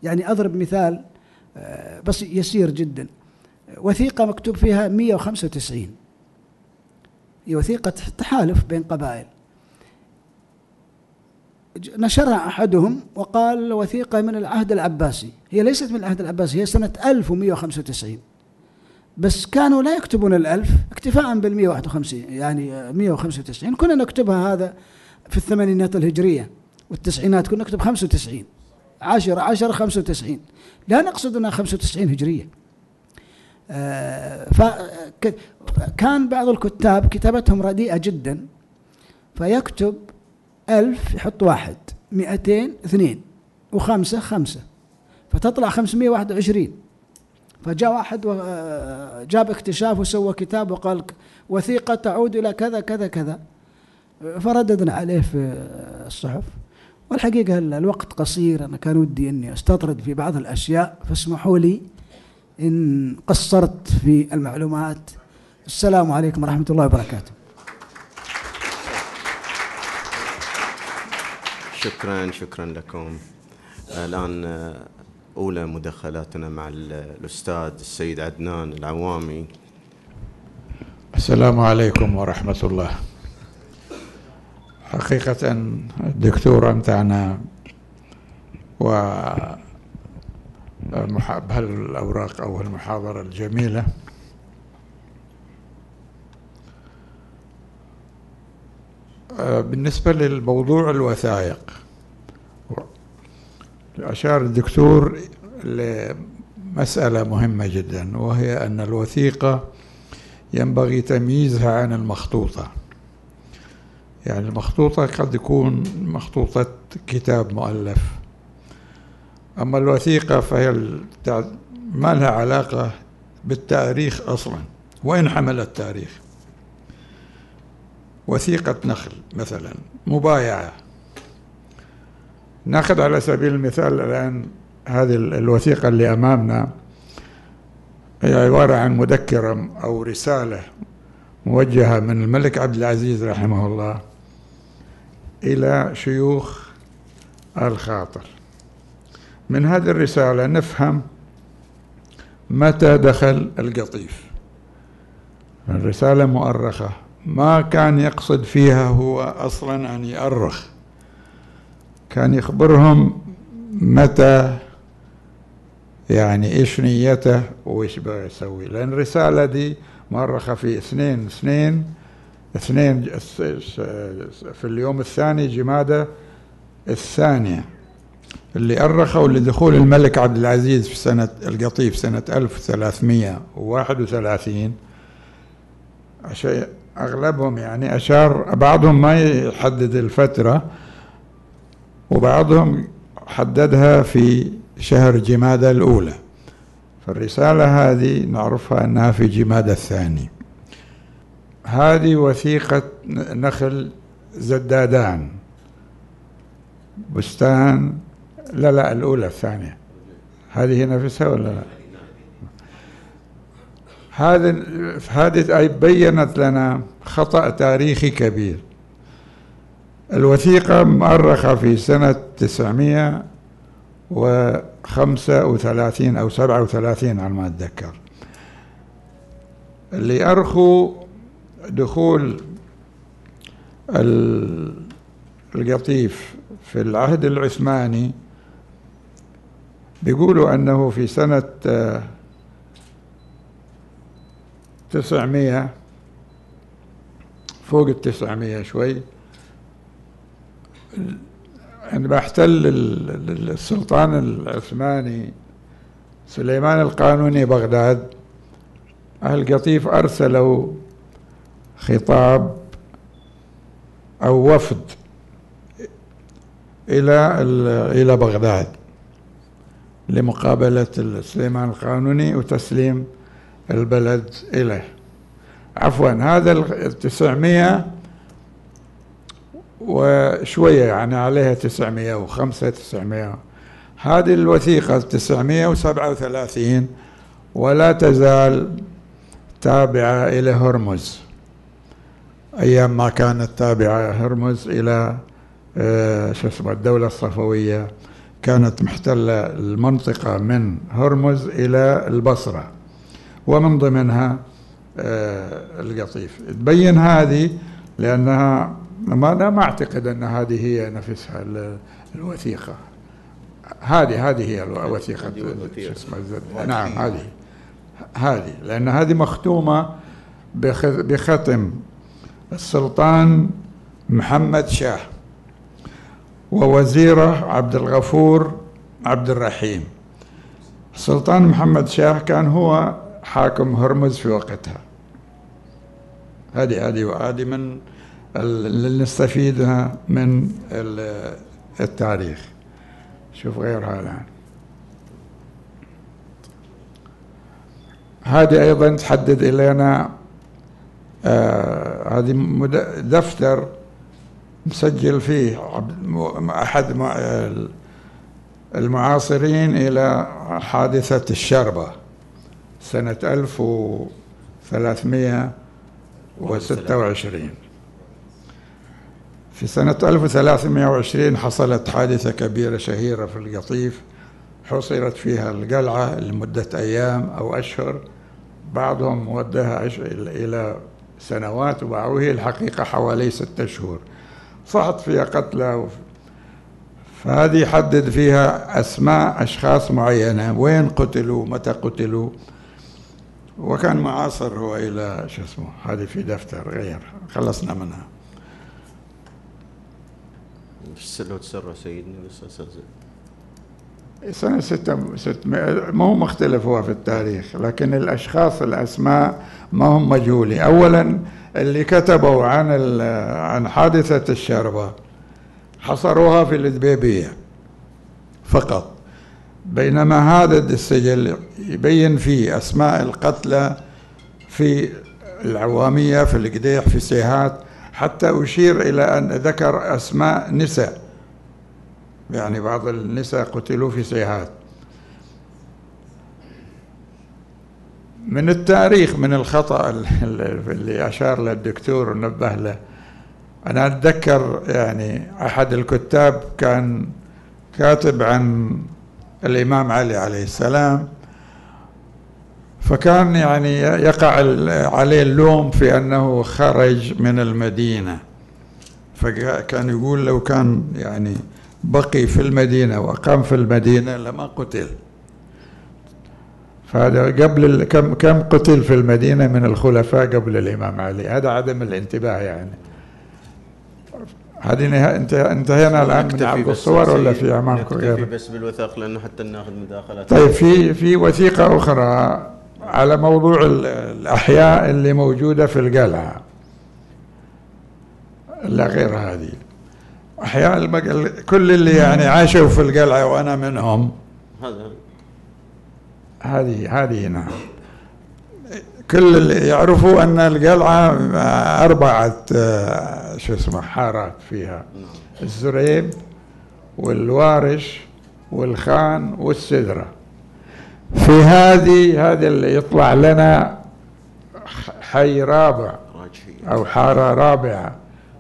يعني أضرب مثال آه، بس يسير جدا. وثيقة مكتوب فيها 195 هي وثيقة تحالف بين قبائل. نشرها أحدهم وقال وثيقة من العهد العباسي. هي ليست من العهد العباسي هي سنة 1195 بس كانوا لا يكتبون الألف اكتفاء بال 151 يعني 195 كنا نكتبها هذا في الثمانينات الهجرية والتسعينات كنا نكتب 95 10 10 95 لا نقصد أنها 95 هجرية. آه، فكان بعض الكتاب كتابتهم رديئة جدا فيكتب ألف يحط واحد مئتين اثنين وخمسة خمسة فتطلع خمسمائة واحد وعشرين. فجاء واحد وجاب آه، اكتشاف وسوى كتاب وقال وثيقة تعود إلى كذا كذا كذا. فرددنا عليه في الصحف. والحقيقة الوقت قصير. أنا كان ودي أني أستطرد في بعض الأشياء. فاسمحوا لي إن قصرت في المعلومات. السلام عليكم ورحمة الله وبركاته.
شكرا شكرا لكم. الآن أولى مداخلاتنا مع الأستاذ السيد عدنان العوامي.
السلام عليكم ورحمة الله. حقيقة الدكتور أمتعنا و بهالأوراق أو المحاضرة الجميلة. بالنسبة للموضوع الوثائق أشار الدكتور لمسألة مهمة جدا وهي أن الوثيقة ينبغي تمييزها عن المخطوطة. يعني المخطوطة قد يكون مخطوطة كتاب مؤلف. أما الوثيقة فهي ما لها علاقة بالتاريخ أصلا وإن حمل التاريخ. وثيقة نخل مثلا مبايعة. ناخذ على سبيل المثال الآن هذه الوثيقة اللي أمامنا هي عبارة عن مذكرة أو رسالة موجهة من الملك عبد العزيز رحمه الله إلى شيوخ الخاطر. من هذه الرسالة نفهم متى دخل القطيف. الرسالة مؤرخة. ما كان يقصد فيها هو أصلا أن يؤرخ. كان يخبرهم متى يعني إيش نيته وإيش بيسوي لأن الرسالة دي مؤرخة في اثنين اثنين اثنين في اليوم الثاني جمادة الثانية. اللي أرخوا لدخول الملك عبد العزيز في سنة القطيف سنة 1331 عشان أغلبهم يعني أشار بعضهم ما يحدد الفترة وبعضهم حددها في شهر جمادة الأولى. فالرسالة هذه نعرفها أنها في جمادة الثاني. هذه وثيقة نخل زدادان. بستان لا لا الأولى الثانية. هذه نفسها ولا لا؟ هذه هذه بينت لنا خطأ تاريخي كبير. الوثيقة مؤرخة في سنة 935 أو 37 على ما أتذكر. اللي أرخوا دخول القطيف في العهد العثماني بيقولوا أنه في سنة تسعمية فوق التسعمية شوي عندما احتل السلطان العثماني سليمان القانوني بغداد. أهل قطيف أرسلوا خطاب أو وفد إلى إلى بغداد لمقابلة سليمان القانوني وتسليم البلد إليه. عفوا هذا التسعمية وشوية يعني عليها 905 900 هذه الوثيقة 937 ولا تزال تابعة إلى هرمز. أيام ما كانت تابعة هرمز إلى آه، شو اسمه الدولة الصفوية كانت محتلة المنطقة من هرمز إلى البصرة. ومن ضمنها آه، القطيف. تبين هذه لأنها ما أنا ما أعتقد أن هذه هي نفسها الوثيقة. هذه هذه هي الوثيقة نعم هذه. هذه. لأن هذه مختومة بختم السلطان محمد شاه ووزيره عبد الغفور عبد الرحيم السلطان محمد شاه كان هو حاكم هرمز في وقتها. هذه هذه هذه من اللي نستفيدها من التاريخ. شوف غيرها الآن هذه أيضا تحدد إلينا آه هذه دفتر مسجل فيه أحد المعاصرين إلى حادثة الشربة سنة 1326 في سنة 1320 حصلت حادثة كبيرة شهيرة في القطيف حصرت فيها القلعة لمدة أيام أو أشهر. بعضهم ودها إلى سنوات وهي الحقيقة حوالي ستة شهور. صحت فيها قتلى فهذه يحدد فيها أسماء أشخاص معينة. وين قتلوا؟ متى قتلوا؟ وكان معاصر هو إلى شو اسمه هذه في دفتر غير خلصنا منها.
لو تسرى سيدنا
سنة ستة ستمائة ما هو مختلف هو في التاريخ لكن الأشخاص الأسماء ما هم مجهولين. أولا اللي كتبوا عن عن حادثة الشربة حصروها في الدبيبية فقط. بينما هذا السجل يبين فيه أسماء القتلى في العوامية في القديح في سيهات حتى أشير إلى أن ذكر أسماء نساء. يعني بعض النساء قتلوا في سيهات من التاريخ من الخطأ اللي أشار له الدكتور ونبه له. أنا أتذكر يعني أحد الكتاب كان كاتب عن الإمام علي عليه السلام فكان يعني يقع عليه اللوم في أنه خرج من المدينة. فكان يقول لو كان يعني بقي في المدينة وأقام في المدينة لما قتل. فهذا قبل كم كم قتل في المدينة من الخلفاء قبل الإمام علي؟ هذا عدم الانتباه يعني. هذه انت انتهينا الآن من عرض الصور ولا في امامكم
غير؟ بس بالوثائق لأنه حتى ناخذ مداخلات.
طيب في في وثيقة أخرى. على موضوع الأحياء اللي موجودة في القلعة. لا غير هذه. أحياء المقل كل اللي يعني عاشوا في القلعة وأنا منهم. هذا. هذه هذه نعم. كل اللي يعرفوا أن القلعة أربعة شو اسمه حارات فيها. الزريب والوارش والخان والسدرة. في هذه هذا اللي يطلع لنا حي رابع أو حارة رابعة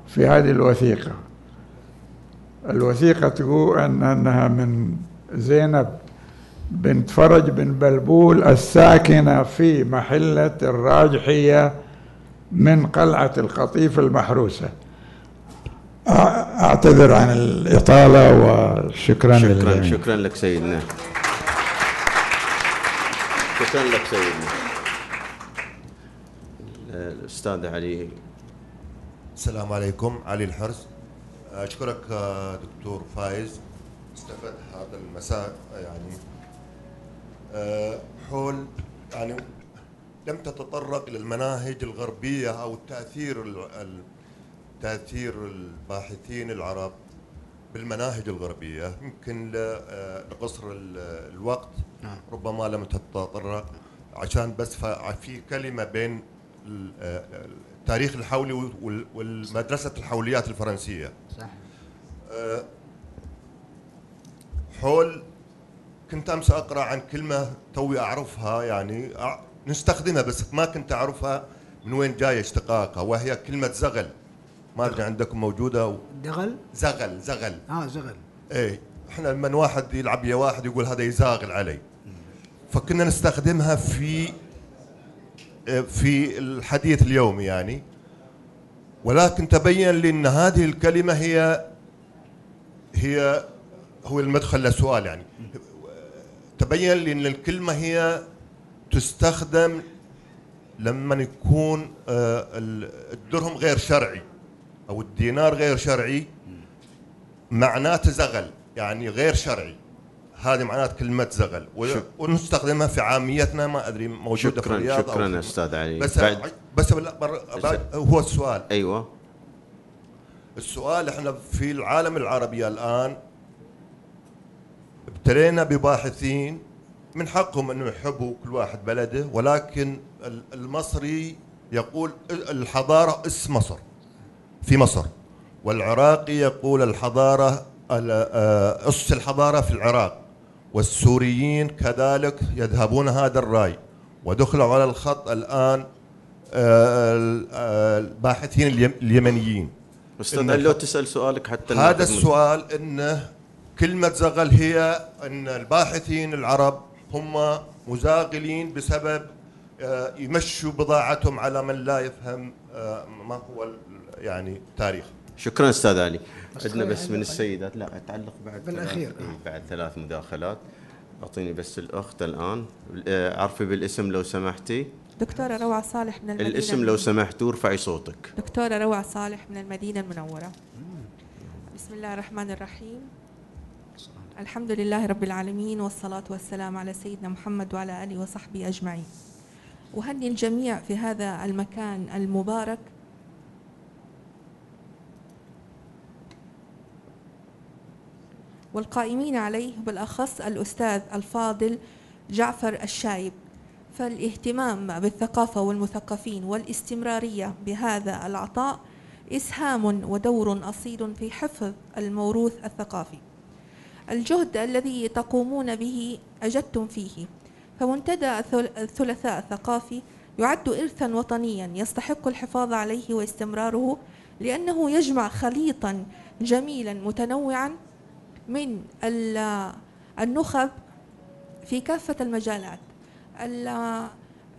في هذه الوثيقة. الوثيقة تقول أن أنها من زينب بنت فرج بن بلبول الساكنة في محلة الراجحية من قلعة القطيف المحروسة. أعتذر عن الإطالة وشكرا
شكرا للجميع. شكرا لك سيدنا. شكرا لك سيدنا. الأستاذ علي.
السلام عليكم. علي الحرس أشكرك دكتور فايز. استفدت هذا المساء يعني. آه، حول يعني لم تتطرق للمناهج الغربية أو التأثير تأثير الباحثين العرب بالمناهج الغربية يمكن آه، لقصر الوقت نعم. ربما لم تتطرق عشان بس في كلمة بين التاريخ الحولي وال- والمدرسة الحوليات الفرنسية.
صح
أه، حول كنت أمس أقرأ عن كلمة توي أعرفها يعني نستخدمها بس ما كنت أعرفها من وين جاية اشتقاقها وهي كلمة زغل. ما أدري عندكم موجودة و-
دغل؟
زغل زغل.
آه زغل.
إيه إحنا لما واحد يلعب يا واحد يقول هذا يزاغل علي. فكنا نستخدمها في آه، في الحديث اليومي يعني. ولكن تبين لي إن هذه الكلمة هي هي هو المدخل لسؤال يعني. تبين لي إن الكلمة هي تستخدم لما يكون آه، ال- الدرهم غير شرعي. أو الدينار غير شرعي معناته زغل يعني غير شرعي. هذه معنات كلمة زغل ونستخدمها في عاميتنا ما أدري موجودة في
شكرا
الرياض أو
شكرا
في-
أستاذ علي.
بس
بعد
بس بل- بر- بعد هو السؤال.
أيوه.
السؤال إحنا في العالم العربي الآن ابتلينا بباحثين من حقهم أنه يحبوا كل واحد بلده ولكن ال- المصري يقول الحضارة اسم مصر. في مصر. والعراقي يقول الحضارة ال- آه، اس الحضارة في العراق. والسوريين كذلك يذهبون هذا الرأي. ودخلوا على الخط الآن آه، آه، الباحثين اليم- اليمنيين.
أستاذ لو تسأل سؤالك حتى
هذا السؤال إنه كلمة زغل هي إن الباحثين العرب هم مزاغلين بسبب يمشوا بضاعتهم على من لا يفهم ما هو يعني تاريخ.
شكرا أستاذ علي. عندنا بس من
عندك-
السيدات لا أتعلق بعد
بالأخير.
ثلاث- إيه، بعد ثلاث مداخلات. أعطيني بس الأخت الآن. عرفي بالاسم لو سمحتي.
دكتورة روعة صالح من المدينة
الاسم لو سمحت وارفعي صوتك.
دكتورة روعة صالح من المدينة المنورة. بسم الله الرحمن الرحيم. الحمد لله رب العالمين والصلاة والسلام على سيدنا محمد وعلى آله وصحبه أجمعين. أهني الجميع في هذا المكان المبارك والقائمين عليه بالأخص الأستاذ الفاضل جعفر الشايب. فالاهتمام بالثقافة والمثقفين والاستمرارية بهذا العطاء إسهام ودور أصيل في حفظ الموروث الثقافي. الجهد الذي تقومون به أجدتم فيه. فمنتدى الثل- الثلاثاء الثقافي يعد إرثا وطنيا يستحق الحفاظ عليه واستمراره لأنه يجمع خليطا جميلا متنوعا من ال- النخب في كافة المجالات. ال-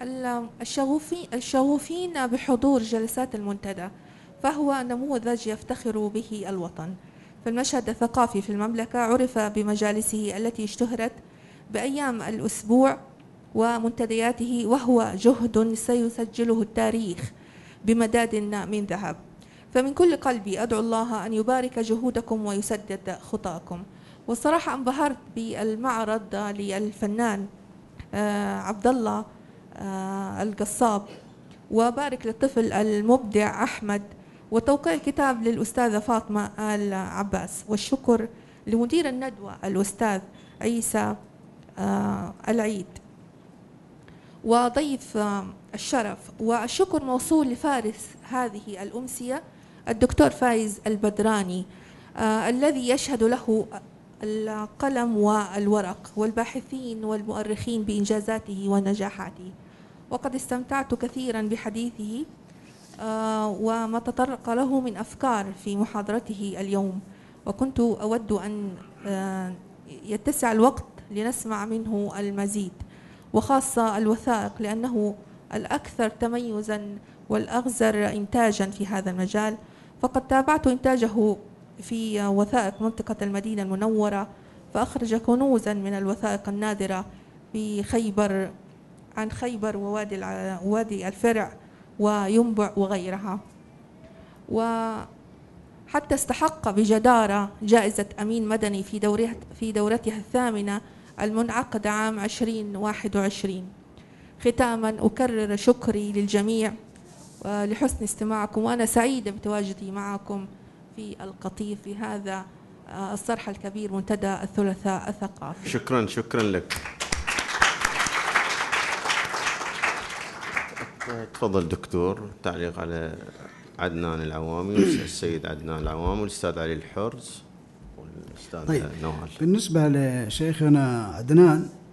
ال- الشغوفين الشغوفين بحضور جلسات المنتدى فهو نموذج يفتخر به الوطن. فالمشهد الثقافي في المملكة عرف بمجالسه التي اشتهرت بأيام الأسبوع ومنتدياته وهو جهد سيسجله التاريخ بمداد من ذهب. فمن كل قلبي أدعو الله أن يبارك جهودكم ويسدد خطاكم. والصراحة انبهرت بالمعرض للفنان آه، عبد الله آه، القصاب. وبارك للطفل المبدع أحمد. وتوقيع كتاب للأستاذة فاطمة آل عباس والشكر لمدير الندوة الأستاذ عيسى آه، العيد. وضيف الشرف. والشكر موصول لفارس هذه الأمسية الدكتور فايز البدراني آه، الذي يشهد له القلم والورق والباحثين والمؤرخين بإنجازاته ونجاحاته. وقد استمتعت كثيرا بحديثه آه، وما تطرق له من أفكار في محاضرته اليوم. وكنت أود أن آه، يتسع الوقت لنسمع منه المزيد وخاصة الوثائق لأنه الأكثر تميزا والأغزر إنتاجا في هذا المجال. فقد تابعت إنتاجه في وثائق منطقة المدينة المنورة فأخرج كنوزا من الوثائق النادرة في خيبر عن خيبر ووادي وادي الفرع وينبع وغيرها. وحتى استحق بجدارة جائزة أمين مدني في دورها في دورتها الثامنة المنعقدة عام 2021 ختاما أكرر شكري للجميع. لحسن استماعكم وأنا سعيدة بتواجدي معكم في القطيف في هذا آه، الصرح الكبير منتدى الثلاثاء الثقافي
شكرا شكرا لك آه، تفضل دكتور تعليق على عدنان العوامي السيد عدنان العوامي والاستاذ علي الحرز والأستاذ
طيب.
نوال
بالنسبة لشيخنا عدنان آه،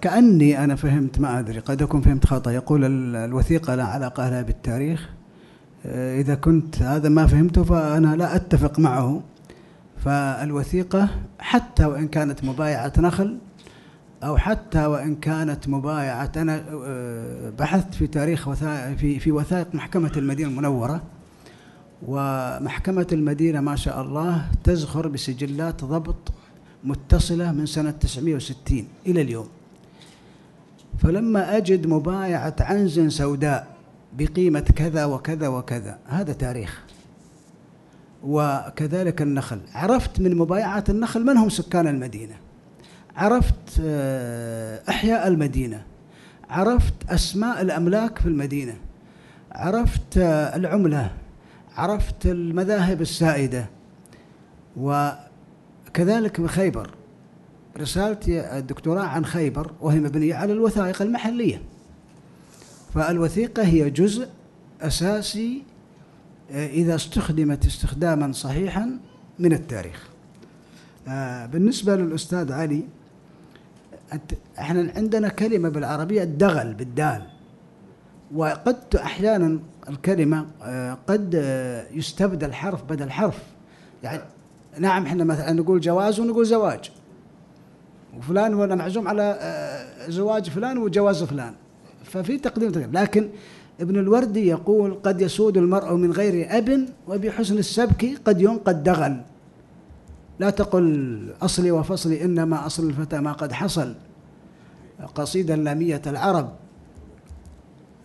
كأني أنا فهمت ما أدري قد أكون فهمت خطأ. يقول ال- الوثيقة لا علاقة لها بالتاريخ. آه، إذا كنت هذا ما فهمته فأنا لا أتفق معه. فالوثيقة حتى وإن كانت مبايعة نخل أو حتى وإن كانت مبايعة أنا آه، بحثت في تاريخ وثائق في في وثائق محكمة المدينة المنورة. ومحكمة المدينة ما شاء الله تزخر بسجلات ضبط متصلة من سنة 960 إلى اليوم. فلما أجد مبايعة عنز سوداء بقيمة كذا وكذا وكذا هذا تاريخ. وكذلك النخل. عرفت من مبايعة النخل من هم سكان المدينة؟ عرفت آه، أحياء المدينة. عرفت أسماء الأملاك في المدينة. عرفت آه، العملة. عرفت المذاهب السائدة. وكذلك بخيبر. رسالتي الدكتوراه عن خيبر وهي مبنية على الوثائق المحلية. فالوثيقة هي جزء أساسي آه، إذا استخدمت استخداما صحيحا من التاريخ. آه، بالنسبة للأستاذ علي إحنا عندنا كلمة بالعربية الدغل بالدال. وقد أحيانا الكلمة آه، قد يستبدل حرف بدل حرف. يعني نعم إحنا مثلا نقول جواز ونقول زواج. وفلان ولا معزوم على آه، زواج فلان وجواز فلان. ففي تقديم وتأخير. لكن ابن الوردي يقول قد يسود المرء من غير أب وبحسن السبك قد ينقد دغل. لا تقل أصلي وفصلي إنما أصل الفتى ما قد حصل. قصيدة لامية العرب.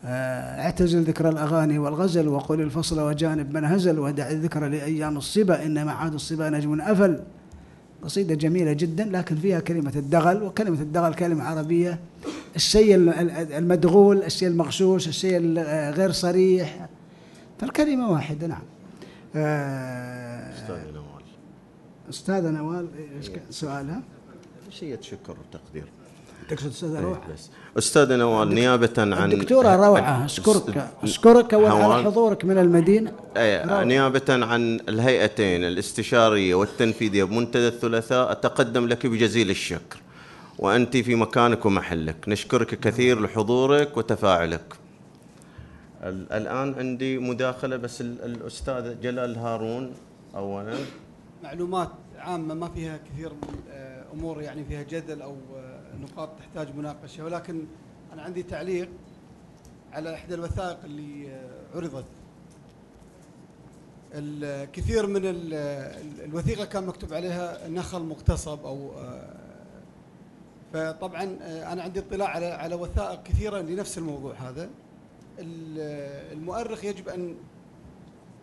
آه، اعتزل ذكر الأغاني والغزل وقل الفصل وجانب من هزل ودع الذكر لأيام الصبا إنما عاد الصبا نجم أفل. قصيدة جميلة جدا لكن فيها كلمة الدغل وكلمة الدغل كلمة عربية. الشيء ال- ال- المدغول الشيء المغشوش الشيء الغير صريح. فالكلمة واحدة نعم.
أستاذ نوال.
أستاذة نوال كان سؤالها؟
شيء شكر وتقدير
تقصد روعة
إيه، بس. أستاذ نوال نيابة عن
الدكتورة روعة أشكرك أشكرك أول على. حضورك من المدينة.
أي نيابة عن الهيئتين الاستشارية والتنفيذية. بمنتدى الثلاثاء أتقدم لك بجزيل الشكر. وأنت في مكانك ومحلك. نشكرك كثير لحضورك وتفاعلك. ال- الآن عندي مداخلة بس ال- الأستاذ جلال هارون أولا.
معلومات عامة ما فيها كثير من آه، أمور يعني فيها جدل أو آه، نقاط تحتاج مناقشة ولكن أنا عندي تعليق على إحدى الوثائق اللي عرضت. الكثير من ال- ال- الوثيقة كان مكتوب عليها نخل مغتصب أو آه، فطبعا آه، أنا عندي اطلاع على على وثائق كثيرة لنفس الموضوع هذا. ال- المؤرخ يجب أن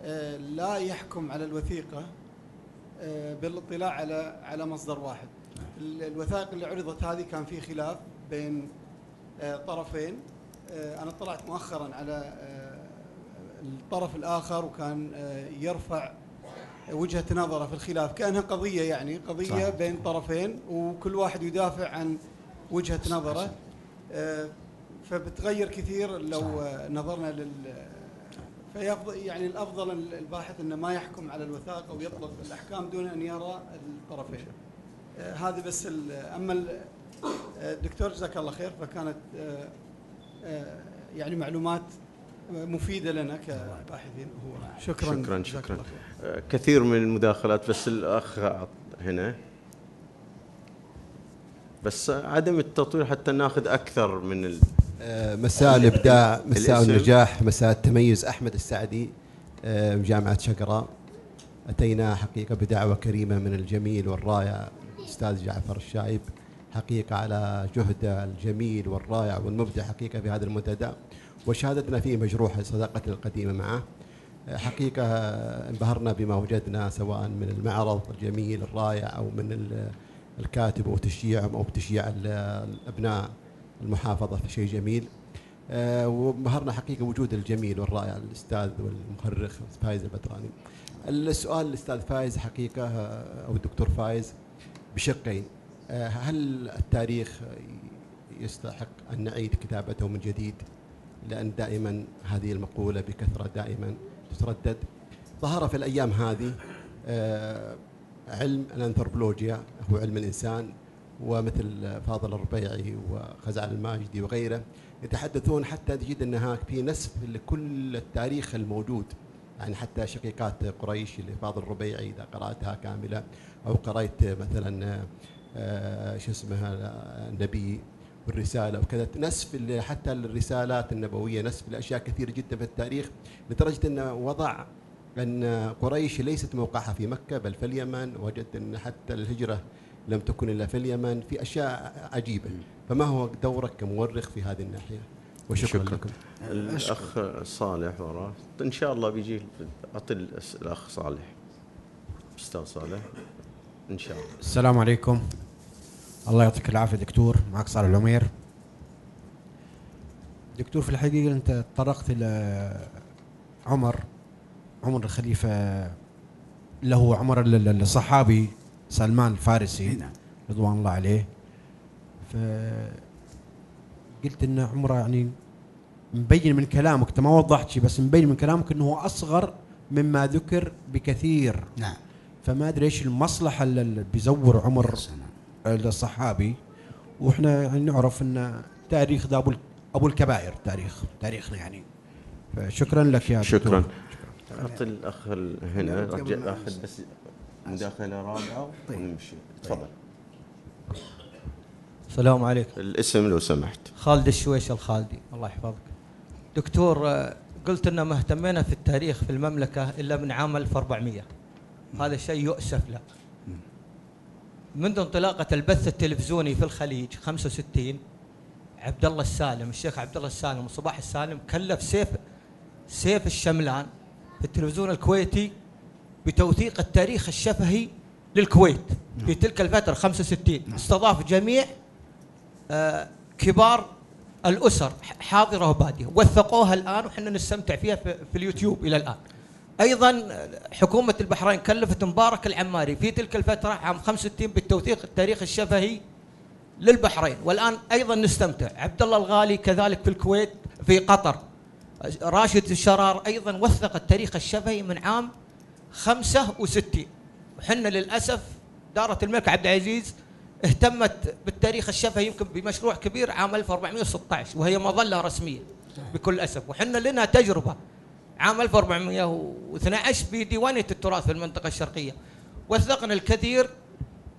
آه، لا يحكم على الوثيقة آه، بالاطلاع على على مصدر واحد. الوثائق اللي عرضت هذه كان في خلاف بين آه، طرفين آه، أنا اطلعت مؤخرا على آه، الطرف الآخر وكان يرفع وجهة نظره في الخلاف كأنها قضية يعني قضية
صحيح.
بين طرفين وكل واحد يدافع عن وجهة نظره فبتغير كثير لو نظرنا لل فيفضل يعني الأفضل ال- الباحث إنه ما يحكم على الوثائق أو يطلق الأحكام دون أن يرى الطرفين. آه، هذه بس أما ال- آه، الدكتور جزاك الله خير. فكانت آه، يعني معلومات مفيدة لنا كباحثين. هو شكرا.
شكرا شكرا كثير من المداخلات بس الأخ هنا. بس عدم التطوير حتى ناخذ أكثر من ال...
مساء الإبداع مساء؟ النجاح مساء التميز. أحمد السعدي من جامعة شقراء. أتينا حقيقة بدعوة كريمة من الجميل والرائع الأستاذ جعفر الشايب حقيقة على جهده الجميل والرائع والمبدع حقيقة في هذا المنتدى وشهادتنا فيه مجروحه صداقتنا القديمة معه حقيقة انبهرنا بما وجدنا سواء من المعرض الجميل الرائع أو من ال- الكاتب وتشجيعهم أو تشجيع ال- الأبناء المحافظة في شيء جميل آه، وانبهرنا حقيقة وجود الجميل والرائع الأستاذ والمؤرخ فايز البدراني. السؤال الاستاذ فايز حقيقة أو الدكتور فايز بشقين. آه، هل التاريخ يستحق أن نعيد كتابته من جديد؟ لأن دائما هذه المقولة بكثرة دائما تتردد. ظهر في الأيام هذه آه، علم الأنثروبولوجيا هو علم الإنسان ومثل فاضل الربيعي وخزعل الماجدي وغيره يتحدثون حتى تجد أنها في نسف لكل التاريخ الموجود. يعني حتى شقيقات قريش اللي فاضل الربيعي إذا قرأتها كاملة أو قرأت مثلا آه، شو اسمها النبي والرسالة وكذا. نسف حتى الرسالات النبوية نسف الأشياء كثيرة جدا في التاريخ لدرجة أنه وضع أن قريش ليست موقعها في مكة بل في اليمن. وجد أن حتى الهجرة لم تكن إلا في اليمن. في أشياء عجيبة. فما هو دورك كمؤرخ في هذه الناحية؟ وشكرا
شكرا.
لكم.
الأخ صالح وراه إن شاء الله بيجي أعطي الأخ صالح. أستاذ صالح. إن شاء الله.
السلام عليكم. الله يعطيك العافية دكتور. معك صالح العمير. دكتور في الحقيقة أنت تطرقت إلى عمر عمر الخليفة اللي هو عمر ال- ال- الصحابي سلمان الفارسي
نعم.
رضوان الله عليه. ف قلت إن عمره يعني مبين من كلامك أنت ما وضحت شيء بس مبين من كلامك إنه هو أصغر مما ذكر بكثير.
نعم.
فما أدري إيش المصلحة اللي اللي بيزور عمر الصحابي. وإحنا يعني نعرف إن تاريخ ده أبو أبو الكبائر تاريخ تاريخنا يعني. فشكرا لك يا دكتور.
شكرا. أعطي الأخ ال- هنا رجع أخذ بس مداخله رابعه
طيب.
ونمشي. تفضل.
السلام عليكم.
الاسم لو سمحت.
خالد الشويش الخالدي. الله يحفظك. دكتور آه، قلت إن ما اهتمينا في التاريخ في المملكة إلا من عام 1400 هذا شيء يؤسف له. منذ انطلاقة البث التلفزيوني في الخليج 65 عبد الله السالم الشيخ عبد الله السالم وصباح السالم كلف سيف سيف الشملان في التلفزيون الكويتي بتوثيق التاريخ الشفهي للكويت في تلك الفترة 65 استضاف جميع آه، كبار الأسر ح- حاضرة وبادية. وثقوها الآن وحنا نستمتع فيها في, في اليوتيوب إلى الآن. أيضا حكومة البحرين كلفت مبارك العماري في تلك الفترة عام 65 بالتوثيق التاريخ الشفهي للبحرين. والآن أيضا نستمتع. عبد الله الغالي كذلك في الكويت في قطر. راشد الشرار أيضا وثق التاريخ الشفهي من عام 65 وحنا للأسف دارة الملك عبد العزيز اهتمت بالتاريخ الشفهي يمكن بمشروع كبير عام 1416 وهي مظلة رسمية بكل أسف. وحنا لنا تجربة عام 1412 بديوانيه التراث في المنطقة الشرقية. وثقنا الكثير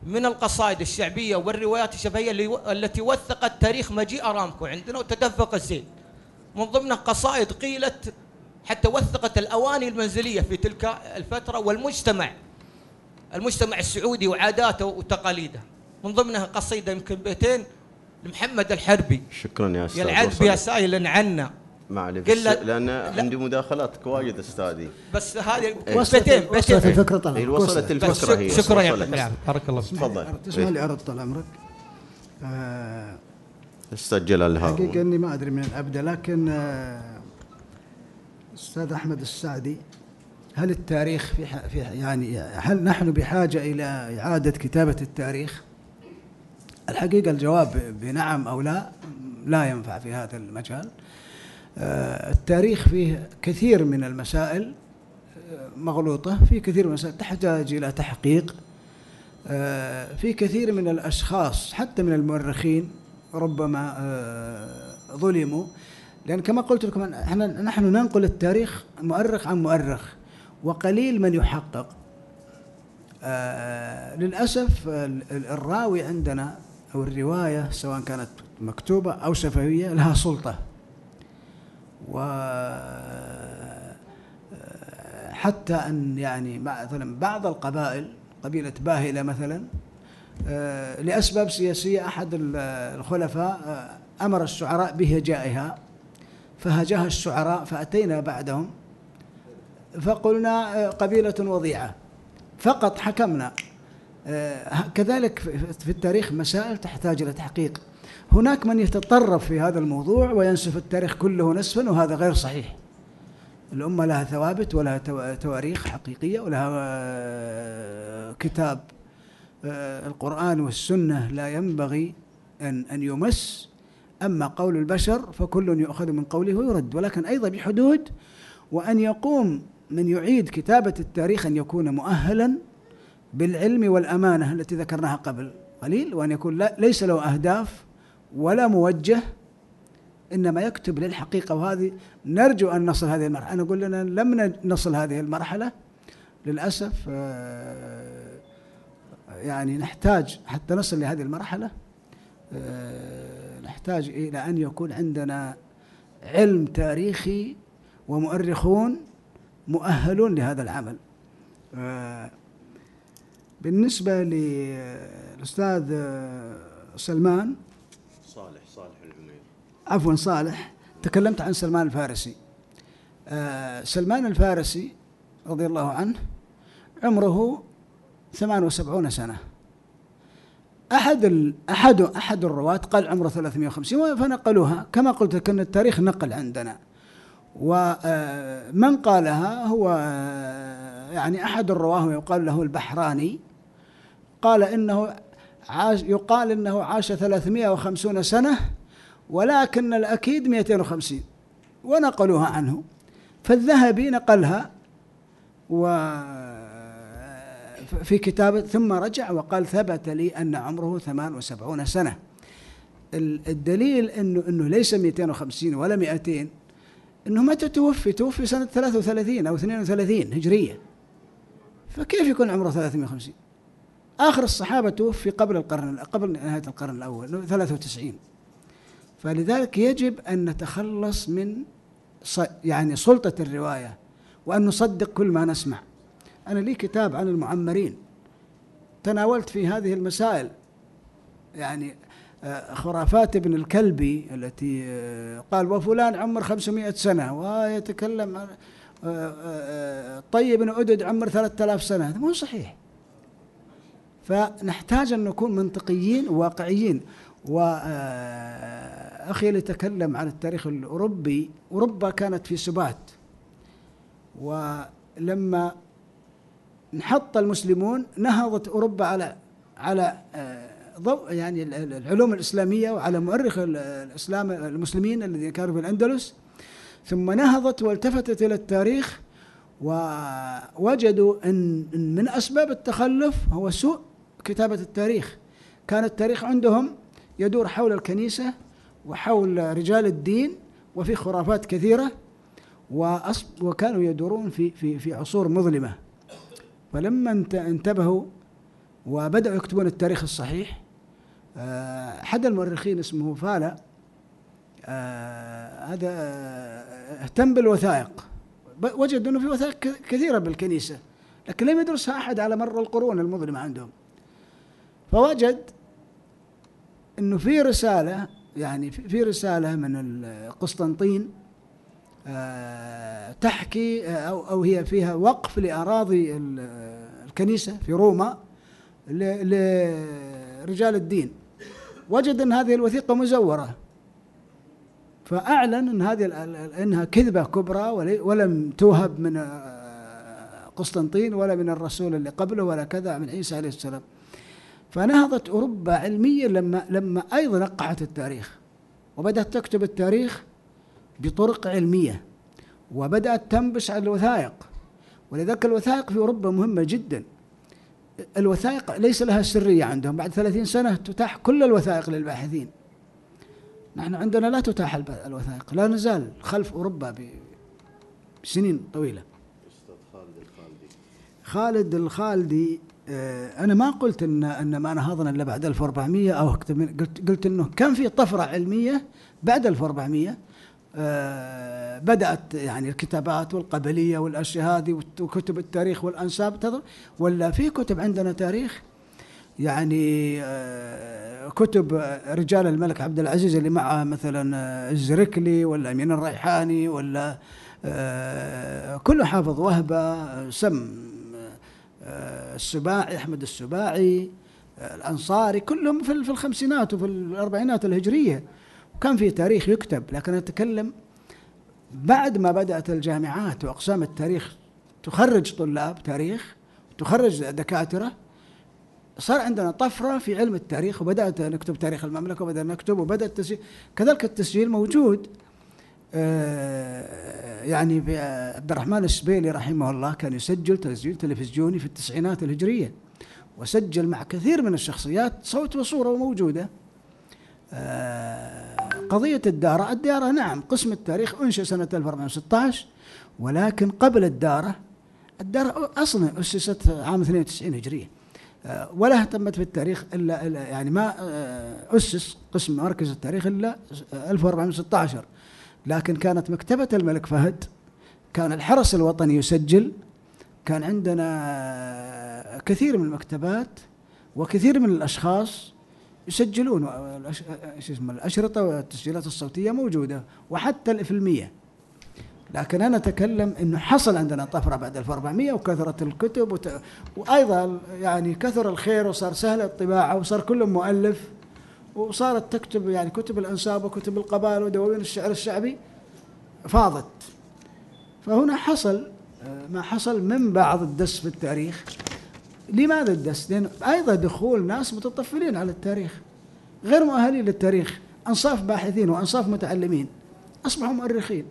من القصائد الشعبية والروايات الشفهيه اللي- التي وثقت تاريخ مجيء أرامكو عندنا وتدفق الزيت من ضمنها قصائد قيلت حتى وثقت الأواني المنزلية في تلك الفترة والمجتمع المجتمع السعودي وعاداته وتقاليده. من ضمنها قصيدة يمكن بيتين لمحمد الحربي.
شكرا يا أستاذ
يلعب
وصلت.
بها سائلا عنا.
معلي
قل
بس
له-
لأن
لا.
عندي مداخلات وايد أستاذي
بس هذه
وصلت
بيتين
وصلت
بيتين
الفكرة طلع
هي وصلت
بس
الفكرة هي
شك- شكرا يا
وصلت.
العافيه بارك الله فيك
تفضل
تسمح لي
إيه.
عرض طال عمرك آه،
أستاذ جلال
حقيقة
هارون
إني ما أدري من ابدا لكن آه، أستاذ أحمد السعدي هل التاريخ في ح- في يعني هل نحن بحاجة إلى إعادة كتابة التاريخ؟ الحقيقة الجواب بنعم أو لا لا ينفع في هذا المجال. آه، التاريخ فيه كثير من المسائل آه، مغلوطة، في كثير من المسائل تحتاج إلى تحقيق. آه، في كثير من الأشخاص حتى من المؤرخين ربما ظلموا. لأن كما قلت لكم نحن ننقل التاريخ مؤرخ عن مؤرخ وقليل من يحقق. ال- الراوي عندنا أو الرواية سواء كانت مكتوبة أو شفويه لها سلطة. و حتى أن يعني مثلا بعض القبائل قبيلة باهلة مثلا آه، لأسباب سياسية أحد ال- الخلفاء آه، أمر الشعراء بهجائها فهجاها الشعراء فأتينا بعدهم فقلنا آه، قبيلة وضيعة. فقط حكمنا آه، كذلك في- التاريخ مسائل تحتاج إلى تحقيق. هناك من يتطرف في هذا الموضوع وينسف التاريخ كله نسفا وهذا غير صحيح. الأمة لها ثوابت ولها تو- تواريخ حقيقية ولها آه، كتاب آه، القرآن والسنة. لا ينبغي أن أن يمس. أما قول البشر فكل يؤخذ من قوله ويرد. ولكن أيضا بحدود وأن يقوم من يعيد كتابة التاريخ أن يكون مؤهلا بالعلم والأمانة التي ذكرناها قبل قليل وأن يكون ليس له أهداف ولا موجه إنما يكتب للحقيقة. وهذه نرجو أن نصل هذه المرحلة. أنا أقول لنا لم نصل هذه المرحلة للأسف آه، يعني نحتاج حتى نصل لهذه المرحلة آه، نحتاج إلى أن يكون عندنا علم تاريخي ومؤرخون مؤهلون لهذا العمل. آه، بالنسبة للأستاذ سلمان عفوا صالح. تكلمت عن سلمان الفارسي. آه، سلمان الفارسي رضي الله عنه عمره 78 سنة. أحد. أحد أحد الرواة قال عمره 350 فنقلوها. كما قلت لك أن التاريخ نقل عندنا. ومن قالها؟ هو يعني أحد الرواة يقال له البحراني. قال إنه عاش يقال إنه عاش 350 سنة ولكن الأكيد 250 ونقلوها عنه. فالذهبي نقلها و في كتابه ثم رجع وقال ثبت لي أن عمره 78 سنة. الدليل أنه أنه ليس 250 ولا 200 أنه متى توفي؟ توفي سنة 33 أو 32 هجرية. فكيف يكون عمره 350 آخر الصحابة توفي قبل القرن قبل نهاية القرن الأول 93 فلذلك يجب أن نتخلص من يعني سلطة الرواية وأن نصدق كل ما نسمع. أنا لي كتاب عن المعمرين تناولت في هذه المسائل يعني آه، خرافات ابن الكلبي التي آه، قال وفلان عمر 500 سنة ويتكلم عن آه، طيب بن أدد عمر 3000 سنة هذا مو صحيح. فنحتاج أن نكون منطقيين وواقعيين وأخي اللي تكلم عن التاريخ الأوروبي. أوروبا كانت في سبات ولما انحط المسلمون نهضت أوروبا على على ضوء يعني العلوم الإسلامية وعلى مؤرخ الإسلام المسلمين الذين كانوا في الأندلس. ثم نهضت والتفتت إلى التاريخ ووجدوا أن من أسباب التخلف هو سوء كتابة التاريخ. كان التاريخ عندهم يدور حول الكنيسة وحول رجال الدين وفي خرافات كثيرة وكانوا يدورون في في في عصور مظلمة. فلما انتبهوا وبدأوا يكتبون التاريخ الصحيح آه، أحد المؤرخين اسمه فالا آه، هذا آه، اهتم بالوثائق. وجد أنه في وثائق كثيرة بالكنيسة لكن لم يدرسها أحد على مر القرون المظلمة عندهم. فوجد أنه في رسالة يعني في رسالة من قسطنطين تحكي أو أو هي فيها وقف لأراضي الكنيسة في روما لرجال الدين. وجد أن هذه الوثيقة مزورة. فأعلن أن هذه أنها كذبة كبرى ولم توهب من آه، قسطنطين ولا من الرسول اللي قبله ولا كذا من عيسى عليه السلام. فنهضت أوروبا علميا لما لما أيضا نقحت التاريخ وبدأت تكتب التاريخ بطرق علمية وبدأت تنبش على الوثائق. ولذلك الوثائق في أوروبا مهمة جدا. الوثائق ليس لها سرية عندهم. بعد ثلاثين سنة تتاح كل الوثائق للباحثين. نحن عندنا لا تتاح الوثائق. لا نزال خلف أوروبا بسنين طويلة. خالد الخالدي. آه، أنا ما قلت إن أن ما نهضنا إلا بعد 1400 أو أكثر من قلت قلت إنه كان في طفرة علمية بعد 1400 آه، بدأت يعني الكتابات والقبلية والأشياء هذه وكتب التاريخ والأنساب تظهر ولا في كتب عندنا تاريخ؟ يعني آه، كتب رجال الملك عبد العزيز اللي معه مثلا الزركلي ولا أمين الريحاني ولا كله حافظ وهبة سم السباعي أحمد السباعي الأنصاري كلهم في الخمسينات وفي الأربعينات الهجرية. وكان في تاريخ يكتب لكن أتكلم بعد ما بدأت الجامعات وأقسام التاريخ تخرج طلاب تاريخ تخرج دكاترة صار عندنا طفرة في علم التاريخ وبدأت نكتب تاريخ المملكة وبدأنا نكتب وبدأ التسجيل. كذلك التسجيل موجود. آه، يعني في عبد الرحمن السبيلي رحمه الله كان يسجل تسجيل تلفزيوني في التسعينات الهجرية وسجل مع كثير من الشخصيات صوت وصورة وموجودة. آه، قضية الدارة الدارة نعم قسم التاريخ أنشئ سنة 1416 ولكن قبل الدارة الدارة أصلا أسست عام 92 هجرية. آه، ولا اهتمت في التاريخ إلا يعني ما آه، أسس قسم مركز التاريخ إلا 1416 لكن كانت مكتبة الملك فهد كان الحرس الوطني يسجل كان عندنا كثير من المكتبات وكثير من الأشخاص يسجلون اسمه الأشرطة والتسجيلات الصوتية موجودة وحتى الإفلمية لكن أنا أتكلم أنه حصل عندنا طفرة بعد 1400 وكثرت الكتب وت... وأيضا يعني كثر الخير وصار سهل الطباعة وصار كل مؤلف. وصارت تكتب يعني كتب الأنساب وكتب القبائل ودواوين الشعر الشعبي فاضت. فهنا حصل آه، ما حصل من بعض الدس في التاريخ. لماذا الدس؟ لأن أيضا دخول ناس متطفلين على التاريخ غير مؤهلين للتاريخ أنصاف باحثين وأنصاف متعلمين. أصبحوا مؤرخين.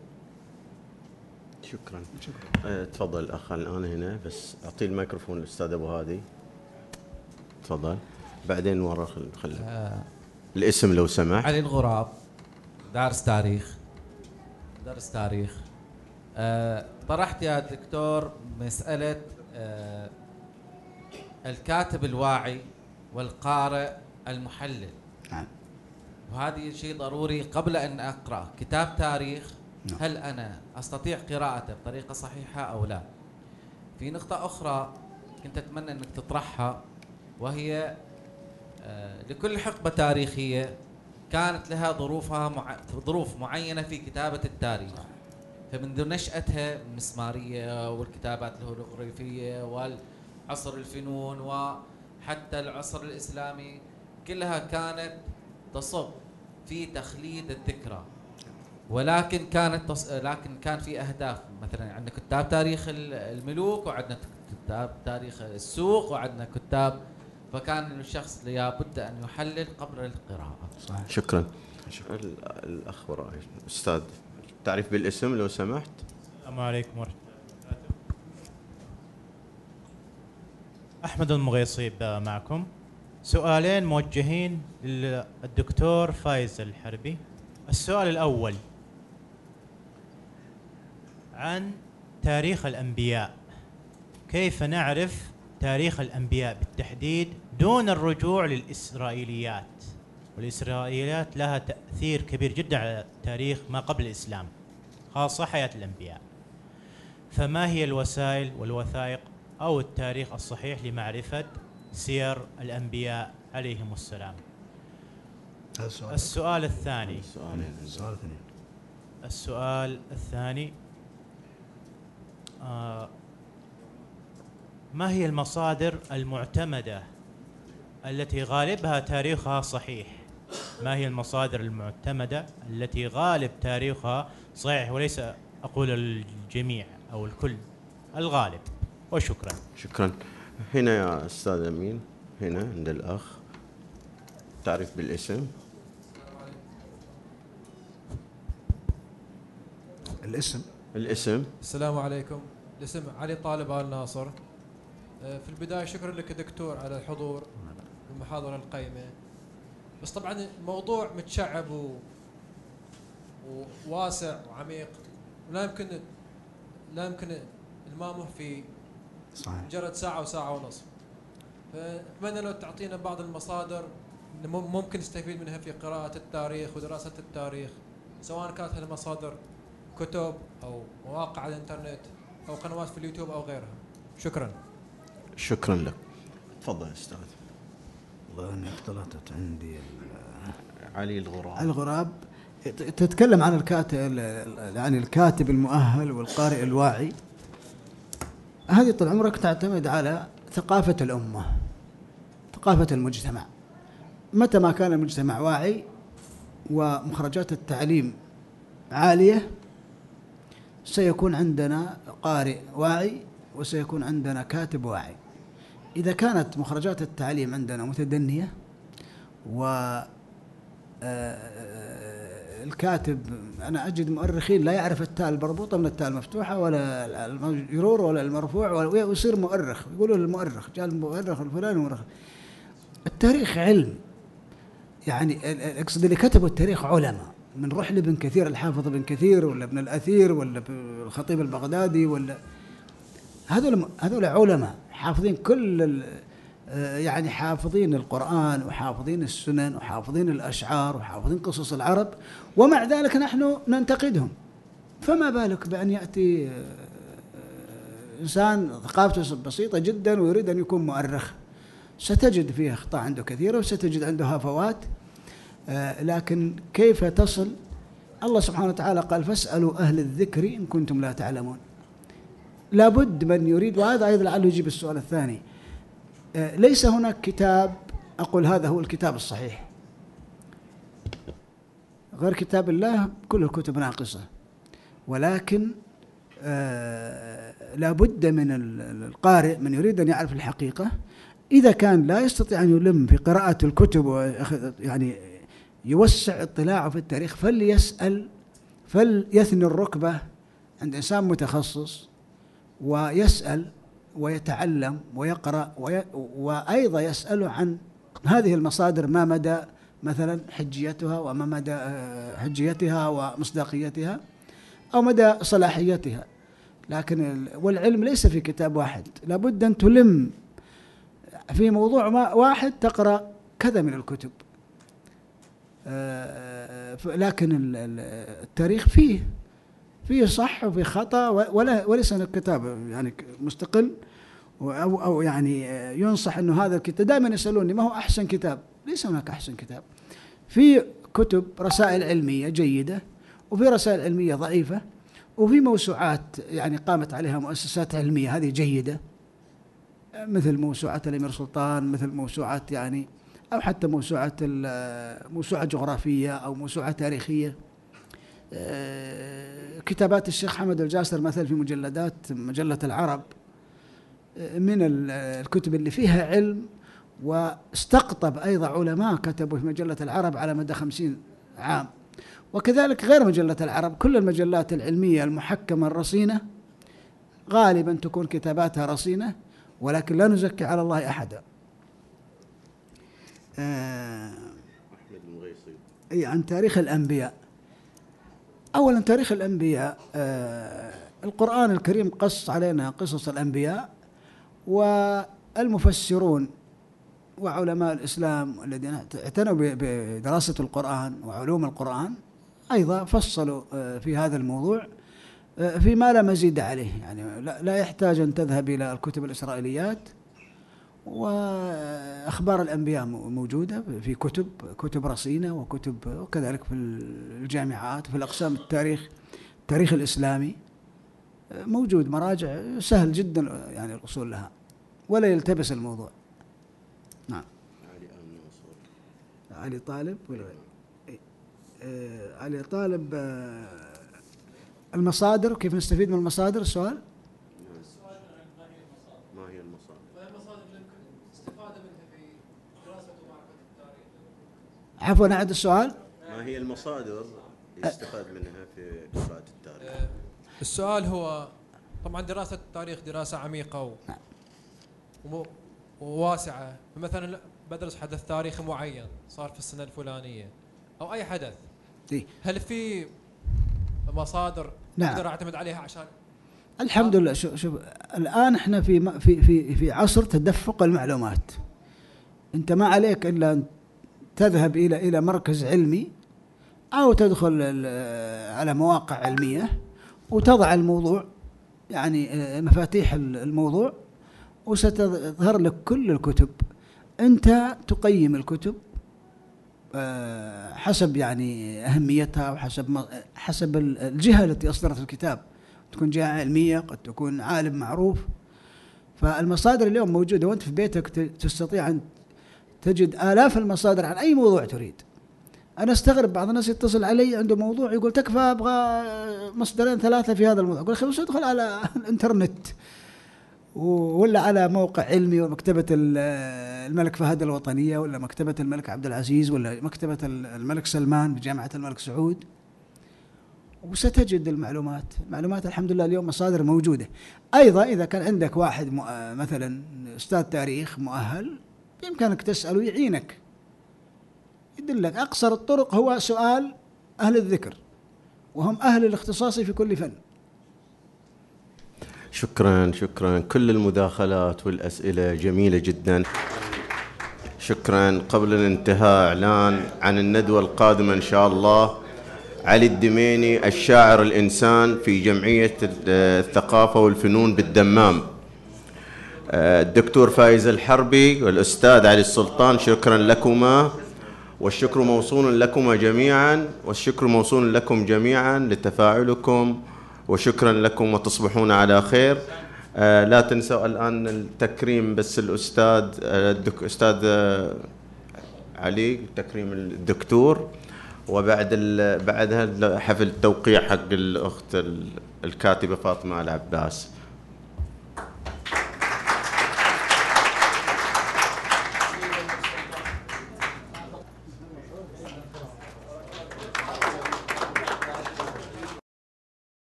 شكرا. آه، تفضل الاخ الآن هنا بس اعطيه الميكروفون للأستاذ أبو هادي. تفضل. بعدين ورا خل خل
آه،
الاسم لو سمحت.
علي الغراب. دارس تاريخ. درس تاريخ. آه، طرحت يا دكتور مسألة آه، الكاتب الواعي والقارئ المحلل.
نعم.
وهذه شيء ضروري قبل أن أقرأ. كتاب تاريخ
نعم.
هل أنا أستطيع قراءته بطريقة صحيحة أو لا؟ في نقطة أخرى كنت أتمنى أنك تطرحها وهي لكل حقبة تاريخية كانت لها ظروفها مع... ظروف معينة في كتابة التاريخ. فمنذ نشأتها المسمارية والكتابات الهيروغليفية والعصر الفنون وحتى العصر الإسلامي كلها كانت تصب في تخليد الذكرى. ولكن كانت تص... لكن كان في أهداف. مثلا عندنا كتاب تاريخ ال- الملوك وعندنا كتاب تاريخ السوق وعندنا كتاب فكان الشخص لابد أن يحلل قبل القراءة.
شكرا. ال- الاخ وراي أستاذ تعريف بالاسم لو سمحت؟
السلام عليكم ورحمة الله. وبركاته. أحمد المغيصي ب- معكم. سؤالين موجهين للدكتور فايز الحربي السؤال الأول. عن تاريخ الأنبياء. كيف نعرف تاريخ الأنبياء بالتحديد دون الرجوع للإسرائيليات. والإسرائيليات لها تأثير كبير جدا على تاريخ ما قبل الإسلام خاصة حياة الأنبياء. فما هي الوسائل والوثائق أو التاريخ الصحيح لمعرفة سير الأنبياء عليهم السلام؟ السؤال الثاني.
السؤال الثاني.
السؤال الثاني آه ما هي المصادر المعتمدة التي غالبها تاريخها صحيح؟ ما هي المصادر المعتمدة التي غالب تاريخها صحيح وليس أقول الجميع أو الكل الغالب؟ وشكرا.
شكرا. هنا يا أستاذ أمين هنا عند الأخ. تعريف بالاسم؟
الاسم.
الاسم.
السلام عليكم. الاسم علي طالب آل ناصر. في البداية شكرا لك دكتور على الحضور المحاضرة القيمة. بس طبعا الموضوع متشعب و... وواسع وعميق ولا يمكن لا يمكن إلمامه في
صحيح.
مجرد ساعة وساعة ونصف. فأتمنى لو تعطينا بعض المصادر ممكن نستفيد منها في قراءة التاريخ ودراسة التاريخ سواء كانت هذه المصادر كتب أو مواقع على الإنترنت أو قنوات في اليوتيوب أو غيرها. شكرا.
شكرا لك. تفضل أستاذ.
والله أني اختلطت عندي
علي الغراب.
الغراب. تتكلم عن الكاتب يعني الكاتب المؤهل والقارئ الواعي. هذه طول عمرك تعتمد على ثقافة الأمة ثقافة المجتمع. متى ما كان المجتمع واعي ومخرجات التعليم عالية سيكون عندنا قارئ واعي وسيكون عندنا كاتب واعي. إذا كانت مخرجات التعليم عندنا متدنية و آه، الكاتب أنا أجد مؤرخين لا يعرف التاء المربوطة من التاء المفتوحة ولا المجرور ولا المرفوع ويصير مؤرخ يقولوا المؤرخ جاء المؤرخ الفلاني مؤرخ. التاريخ علم. يعني أقصد اللي كتبوا التاريخ علماء من رحل بن كثير الحافظ بن كثير ولا ابن الأثير ولا الخطيب البغدادي ولا هذول هذول علماء. حافظين كل آه، يعني حافظين القرآن وحافظين السنن وحافظين الأشعار وحافظين قصص العرب ومع ذلك نحن ننتقدهم. فما بالك بأن يأتي آه، إنسان ثقافته بسيطة جدا ويريد أن يكون مؤرخ؟ ستجد فيه أخطاء عنده كثيرة وستجد عنده هفوات آه، لكن كيف تصل؟ الله سبحانه وتعالى قال فاسألوا أهل الذكر إن كنتم لا تعلمون. لابد من يريد وهذا أيضا لعله يجيب السؤال الثاني. آه، ليس هناك كتاب أقول هذا هو الكتاب الصحيح. غير كتاب الله كل الكتب ناقصة. ولكن آه، لابد من ال- ال- القارئ من يريد أن يعرف الحقيقة. إذا كان لا يستطيع أن يلم في قراءة الكتب يعني يوسع اطلاعه في التاريخ فليسأل فليثني الركبة. عند إنسان متخصص ويسأل ويتعلم ويقرأ وي وأيضا يسأله عن هذه المصادر ما مدى مثلا حجيتها وما مدى آه، حجيتها ومصداقيتها أو مدى صلاحيتها. لكن ال- والعلم ليس في كتاب واحد. لابد أن تلم في موضوع واحد تقرأ كذا من الكتب. آه، لكن ال- ال- التاريخ فيه فيه صح وفيه خطأ و- ولا وليس هناك كتاب يعني مستقل و- أو أو يعني ينصح أنه هذا الكتاب دائما يسألوني ما هو أحسن كتاب؟ ليس هناك أحسن كتاب. في كتب رسائل علمية جيدة وفي رسائل علمية ضعيفة وفي موسوعات يعني قامت عليها مؤسسات علمية هذه جيدة. مثل موسوعة الأمير سلطان مثل موسوعات يعني أو حتى موسوعة جغرافية أو موسوعة تاريخية. آه، كتابات الشيخ حمد الجاسر مثلا في مجلدات مجلة العرب من ال- الكتب اللي فيها علم واستقطب أيضا علماء كتبوا في مجلة العرب على مدى خمسين عام. وكذلك غير مجلة العرب كل المجلات العلمية المحكمة الرصينة غالبا تكون كتاباتها رصينة ولكن لا نزكي على الله أحدا. آه،
أحمد المغيصي
أي عن تاريخ الأنبياء. أولا تاريخ الأنبياء آه، القرآن الكريم قص علينا قصص الأنبياء والمفسرون وعلماء الإسلام الذين اعتنوا بدراسة القرآن وعلوم القرآن أيضا فصلوا آه، في هذا الموضوع آه، فيما لا مزيد عليه. يعني لا يحتاج أن تذهب إلى الكتب الإسرائيليات. وأخبار الأنبياء م- موجودة في كتب كتب رصينة وكتب وكذلك في الجامعات وفي الأقسام التاريخ التاريخ الإسلامي. موجود مراجع سهل جدا يعني الوصول لها ولا يلتبس الموضوع. نعم.
علي
علي طالب ولا؟ إيه. آه، علي طالب آه، المصادر كيف نستفيد من المصادر؟ السؤال
ما هي المصادر؟
عفوا أعد السؤال؟
ما هي المصادر يستفاد منها في قراءة التاريخ؟
آه، السؤال هو طبعا دراسة التاريخ دراسة عميقة و... ومو- وواسعة. فمثلا بدرس حدث تاريخي معين صار في السنة الفلانية أو أي حدث.
إيه.
هل في مصادر
نعم.
أقدر أعتمد عليها عشان؟
الحمد لله. شوف شوف الآن إحنا في في في في عصر تدفق المعلومات. أنت ما عليك إلا أن تذهب إلى إلى مركز علمي أو تدخل على مواقع علمية وتضع الموضوع يعني آه، مفاتيح ال- الموضوع وستظهر لك كل الكتب. أنت تقيم الكتب آه، حسب يعني أهميتها وحسب حسب ال- الجهة التي أصدرت الكتاب. تكون جهة علمية قد تكون عالم معروف. فالمصادر اليوم موجودة. وأنت في بيتك تستطيع أن تجد آلاف المصادر عن أي موضوع تريد. أنا أستغرب بعض الناس يتصل علي عنده موضوع يقول تكفى أبغى مصدرين ثلاثة في هذا الموضوع. أخي بس ادخل على الإنترنت ولا على موقع علمي ومكتبة ال- الملك فهد الوطنية ولا مكتبة الملك عبد العزيز ولا مكتبة الملك سلمان بجامعة الملك سعود. وستجد المعلومات. المعلومات الحمد لله اليوم مصادر موجودة. أيضا إذا كان عندك واحد مثلا أستاذ تاريخ مؤهل بإمكانك تسأله يعينك يدلك أقصر الطرق هو سؤال أهل الذكر وهم أهل الاختصاص في كل فن.
شكرا شكرا. كل المداخلات والأسئلة جميلة جدا. شكرا. قبل الانتهاء إعلان عن الندوة القادمة إن شاء الله. علي الدميني الشاعر الإنسان في جمعية الثقافة والفنون بالدمام. الدكتور فايز الحربي والأستاذ علي السلطان شكرا لكما. والشكر موصول لكما جميعا والشكر موصول لكم جميعا لتفاعلكم وشكرا لكم وتصبحون على خير. آه، لا تنسوا الآن التكريم بس الأستاذ آه، الدك أستاذ آه، علي تكريم الدكتور. وبعد بعدها حفل التوقيع حق الأخت ال- الكاتبة فاطمة العباس.